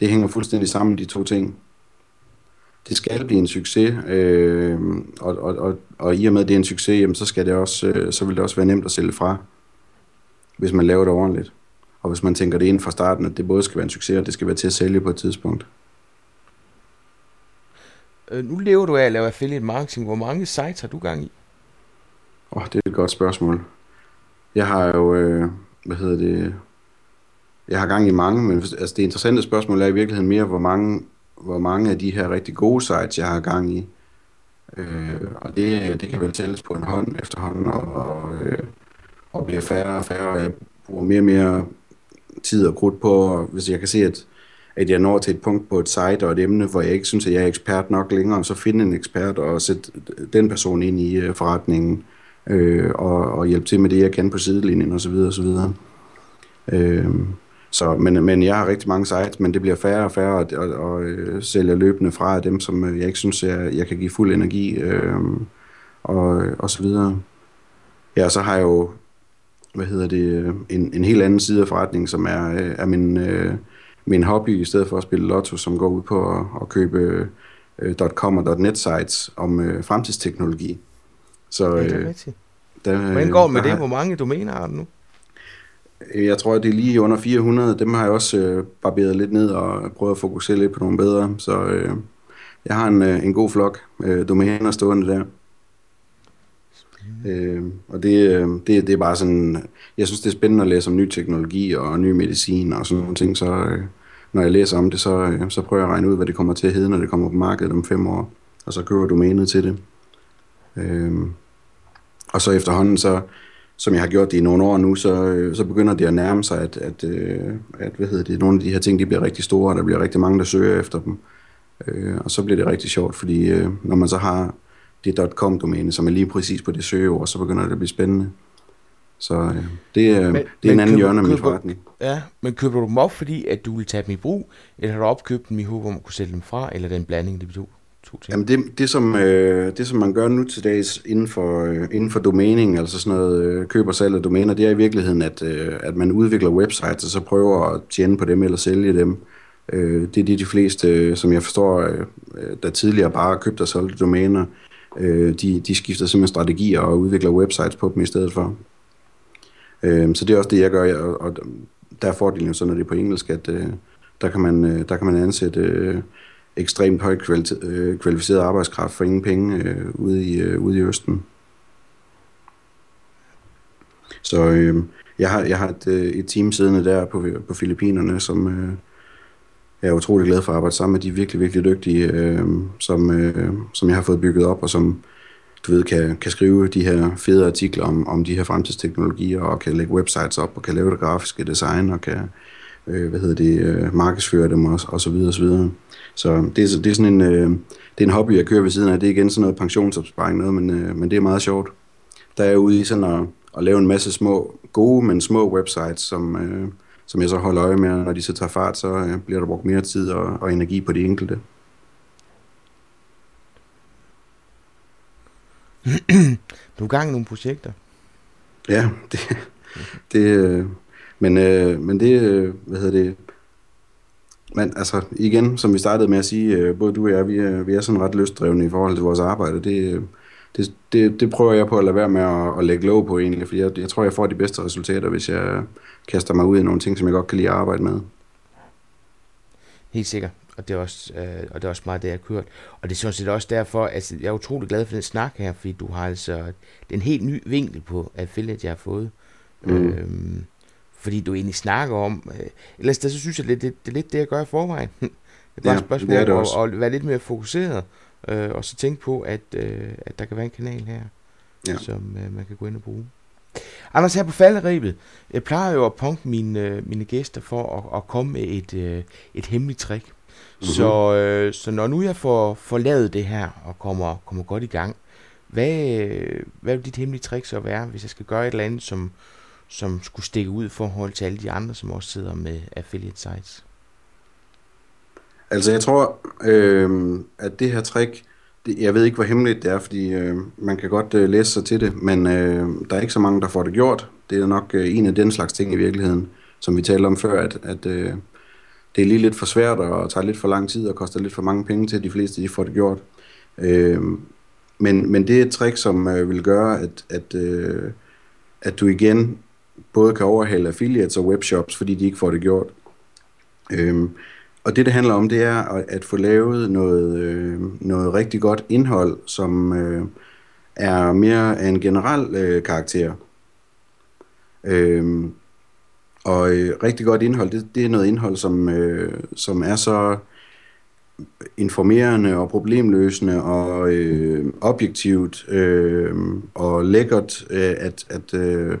Speaker 3: det hænger fuldstændig sammen, de to ting. Det skal blive en succes, øh, og, og, og, og i og med, at det er en succes, jamen, så, skal det også, øh, så vil det også være nemt at sælge fra, hvis man laver det ordentligt. Og hvis man tænker det ind fra starten, at det både skal være en succes, og det skal være til at sælge på et tidspunkt.
Speaker 2: Øh, nu lever du af at lave affiliate marketing. Hvor mange sites har du gang i?
Speaker 3: Åh, oh, det er et godt spørgsmål. Jeg har jo, øh, hvad hedder det, jeg har gang i mange, men altså, det interessante spørgsmål er i virkeligheden mere, hvor mange, hvor mange af de her rigtig gode sites, jeg har gang i. Øh, og det, det kan vel tælles på en hånd efterhånden, og, og, øh, og bliver færre og færre. Jeg bruger mere og mere tid og krudt på, hvis jeg kan se, at, at jeg når til et punkt på et site og et emne, hvor jeg ikke synes, at jeg er ekspert nok længere, så finde en ekspert og sætte den person ind i øh, forretningen øh, og, og hjælpe til med det, jeg kan på sidelinjen osv. osv. Øh, så, men, men jeg har rigtig mange sites, men det bliver færre og færre, og, og, og øh, sælger løbende fra dem, som øh, jeg ikke synes, jeg, jeg kan give fuld energi, øh, og, og så videre. Ja, så har jeg jo hvad hedder det, en, en helt anden side af forretningen, som er, øh, er min, øh, min hobby, i stedet for at spille lotto, som går ud på at, at købe øh, .com og .net sites om øh, fremtidsteknologi.
Speaker 2: Så, øh, det er rigtigt. Der, Hvordan går med det? Hvor mange domæner har du nu?
Speaker 3: Jeg tror, at det er lige under 400. Dem har jeg også øh, barberet lidt ned og prøvet at fokusere lidt på nogle bedre. Så øh, jeg har en, øh, en god flok øh, domæner stående der. Øh, og det, øh, det, det er bare sådan, jeg synes det er spændende at læse om ny teknologi og ny medicin og sådan nogle ting, så øh, når jeg læser om det, så, øh, så prøver jeg at regne ud, hvad det kommer til at hedde, når det kommer på markedet om fem år, og så køber domænet til det. Øh, og så efterhånden, så, som jeg har gjort det i nogle år nu, så, øh, så begynder det at nærme sig, at, at, øh, at hvad hedder det, nogle af de her ting, de bliver rigtig store, og der bliver rigtig mange, der søger efter dem. Øh, og så bliver det rigtig sjovt, fordi øh, når man så har det .com-domæne, som er lige præcis på det søgeord, så begynder det at blive spændende. Så øh, det, øh, men, det er en anden køber, hjørne af min forretning.
Speaker 2: Ja, men køber du dem op, fordi at du vil tage dem i brug, eller har du opkøbt dem i håb om at kunne sælge dem fra, eller den blanding, de to?
Speaker 3: To ting? Jamen det, det, som, øh, det, som man gør nu til dags inden for, øh, inden for domæning, altså sådan noget øh, køb og salg af domæner, det er i virkeligheden, at, øh, at man udvikler websites, og så prøver at tjene på dem eller sælge dem. Øh, det er de, de fleste, øh, som jeg forstår, øh, øh der tidligere bare købte og solgte domæner, øh, de, de skifter simpelthen strategier og udvikler websites på dem i stedet for. Øh, så det er også det, jeg gør, og, og der er fordelen jo så, når det er på engelsk, at øh, der, kan man, øh, der kan man ansætte øh, ekstremt højt øh, kvalificeret arbejdskraft for ingen penge øh, ude, i, øh, ude i Østen. Så øh, jeg har, jeg har et, øh, et team siddende der på, på Filippinerne, som øh, jeg er utrolig glad for at arbejde sammen med. De er virkelig, virkelig dygtige, øh, som, øh, som jeg har fået bygget op, og som du ved, kan, kan skrive de her fede artikler om, om de her fremtidsteknologier, og kan lægge websites op, og kan lave det grafiske design, og kan øh, hvad hedder det, øh, markedsføre dem, og, og så videre, og så videre. Så det, er, det er sådan en, øh, det er en hobby, jeg kører ved siden af. Det er igen sådan noget pensionsopsparing, noget, men, øh, men det er meget sjovt. Der er jeg ude i sådan at, at lave en masse små, gode, men små websites, som, øh, som jeg så holder øje med, når de så tager fart, så øh, bliver der brugt mere tid og, og energi på de enkelte. *clears throat*
Speaker 2: du er gang i nogle projekter.
Speaker 3: Ja, *laughs* det, det øh, men, øh, men det, øh, hvad hedder det, men altså igen, som vi startede med at sige, øh, både du og jeg, vi er, vi er sådan ret lystdrevne i forhold til vores arbejde. Det, det, det, det prøver jeg på at lade være med at, at lægge lov på egentlig, for jeg, jeg tror, jeg får de bedste resultater, hvis jeg kaster mig ud i nogle ting, som jeg godt kan lide at arbejde med.
Speaker 2: Helt sikkert, og det er også, øh, og det er også meget det, jeg har kørt. Og det er sådan set også derfor, at altså, jeg er utrolig glad for den snak her, fordi du har altså, det er en helt ny vinkel på affiliate, jeg har fået. Mm. Øhm, fordi du egentlig snakker om, øh, ellers det, så synes jeg, det, det, det er lidt det, jeg gør i forvejen. *laughs* det er bare ja, et spørgsmål det det at, at være lidt mere fokuseret, øh, og så tænke på, at, øh, at der kan være en kanal her, ja. som øh, man kan gå ind og bruge. Anders, her på falderibet, jeg plejer jo at punke mine, øh, mine gæster for at, at komme med et, øh, et hemmeligt trick. Mm-hmm. Så, øh, så når nu jeg får, får lavet det her og kommer, kommer godt i gang, hvad, hvad vil dit hemmelige trick så være, hvis jeg skal gøre et eller andet, som, som skulle stikke ud i forhold til alle de andre, som også sidder med affiliate sites?
Speaker 3: Altså jeg tror, øh, at det her trick, det, jeg ved ikke, hvor hemmeligt det er, fordi øh, man kan godt øh, læse sig til det, men øh, der er ikke så mange, der får det gjort. Det er nok øh, en af den slags ting i virkeligheden, som vi talte om før, at, at øh, det er lige lidt for svært og tager lidt for lang tid og koster lidt for mange penge til, at de fleste de får det gjort. Øh, men, men det er et trick, som øh, vil gøre, at, at, øh, at du igen både kan overhale affiliates og webshops, fordi de ikke får det gjort. Øhm, og det, det handler om, det er at, at få lavet noget, øh, noget rigtig godt indhold, som øh, er mere af en generel øh, karakter. Øhm, og øh, rigtig godt indhold, det, det er noget indhold, som, øh, som er så informerende og problemløsende og øh, objektivt øh, og lækkert, øh, at, at øh,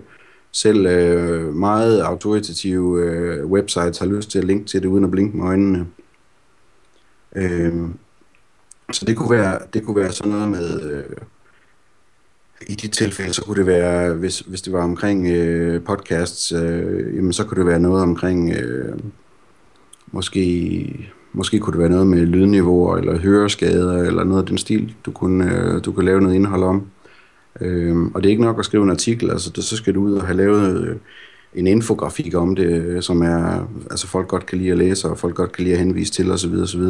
Speaker 3: selv øh, meget autoritative øh, websites har lyst til at linke til det uden at blinke med øjnene. Øh, så det kunne være, det kunne være sådan noget med, øh, i de tilfælde, så kunne det være, hvis, hvis det var omkring øh, podcasts, øh, jamen så kunne det være noget omkring, øh, måske, måske kunne det være noget med lydniveauer, eller høreskader, eller noget af den stil, du kunne, øh, du kunne lave noget indhold om. Øhm, og det er ikke nok at skrive en artikel, altså det, så skal du ud og have lavet øh, en infografik om det, øh, som er, altså folk godt kan lide at læse, og folk godt kan lide at henvise til osv. osv.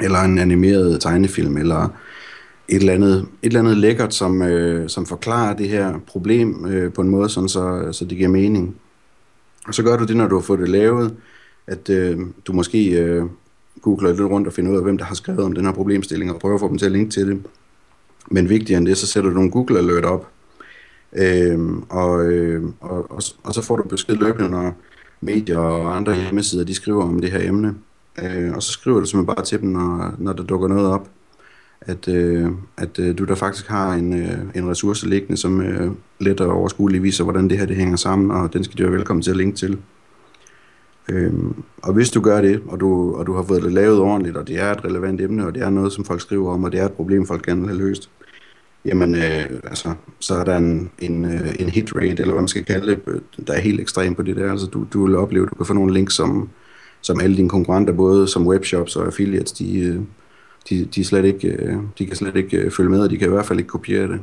Speaker 3: Eller en animeret tegnefilm, eller et eller andet, et eller andet lækkert, som, øh, som forklarer det her problem øh, på en måde, sådan så, så det giver mening. Og så gør du det, når du har fået det lavet, at øh, du måske øh, googler lidt rundt og finder ud af, hvem der har skrevet om den her problemstilling, og prøver at få dem til at linke til det. Men vigtigere end det, så sætter du nogle Google Alert op, øhm, og, øh, og, og, og så får du besked løbende, når medier og andre hjemmesider, de skriver om det her emne. Øh, og så skriver du simpelthen bare til dem, når, når der dukker noget op, at, øh, at øh, du der faktisk har en, øh, en ressource liggende, som øh, let og overskueligt viser, hvordan det her det hænger sammen, og den skal du være velkommen til at linke til. Øhm, og hvis du gør det, og du, og du har fået det lavet ordentligt, og det er et relevant emne, og det er noget, som folk skriver om, og det er et problem, folk gerne vil have løst, jamen, øh, altså, så er der en, en, øh, en hit rate, eller hvad man skal kalde det, der er helt ekstrem på det der. Altså, du, du vil opleve, du kan få nogle links, som, som alle dine konkurrenter, både som webshops og affiliates, de, øh, de, de, slet ikke, øh, de kan slet ikke øh, følge med, og de kan i hvert fald ikke kopiere det.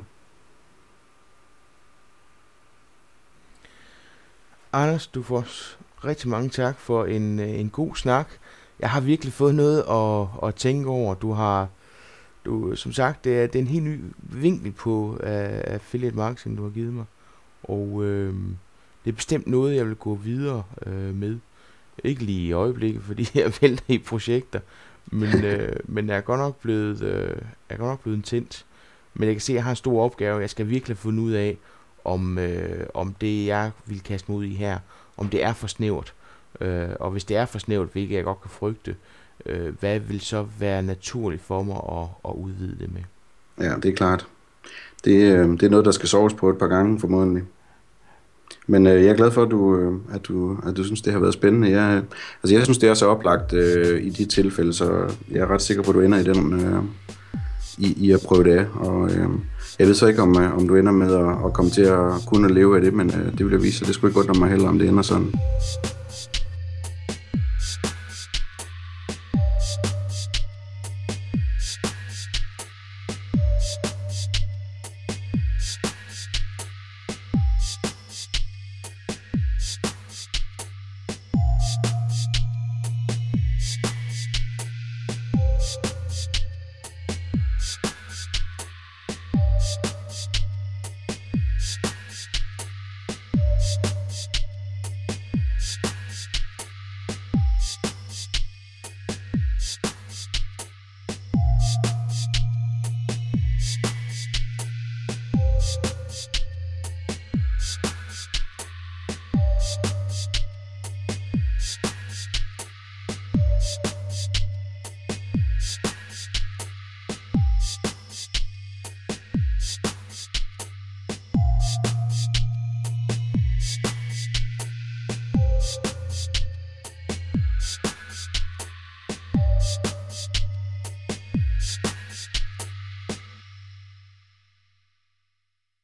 Speaker 2: Anders, du får rigtig mange tak for en, en god snak. Jeg har virkelig fået noget at, at tænke over. Du har, du, som sagt, det er, det er en helt ny vinkel på uh, affiliate marketing, du har givet mig. Og øh, det er bestemt noget, jeg vil gå videre øh, med. Ikke lige i øjeblikket, fordi *laughs* jeg vælter i projekter. Men, *laughs* øh, men jeg er godt nok blevet, øh, jeg er godt nok blevet tændt. Men jeg kan se, at jeg har en stor opgave. Jeg skal virkelig finde ud af, om, øh, om det, jeg vil kaste mig ud i her, om det er for snævert. Øh, og hvis det er for snævert, hvilket jeg godt kan frygte, øh, hvad vil så være naturligt for mig at, at udvide det med?
Speaker 3: Ja, det er klart. Det, øh, det er noget, der skal soves på et par gange formodentlig. Men øh, jeg er glad for, at du, øh, at, du, at du synes, det har været spændende. Jeg, altså, jeg synes, det er så oplagt øh, i de tilfælde, så jeg er ret sikker på, at du ender i den øh, i, i at prøve det af. Og, øh, jeg ved så ikke, om, øh, om du ender med at, at komme til at kunne leve af det, men øh, det vil jeg vise, og det skulle ikke godt, når mig heller, om det ender sådan.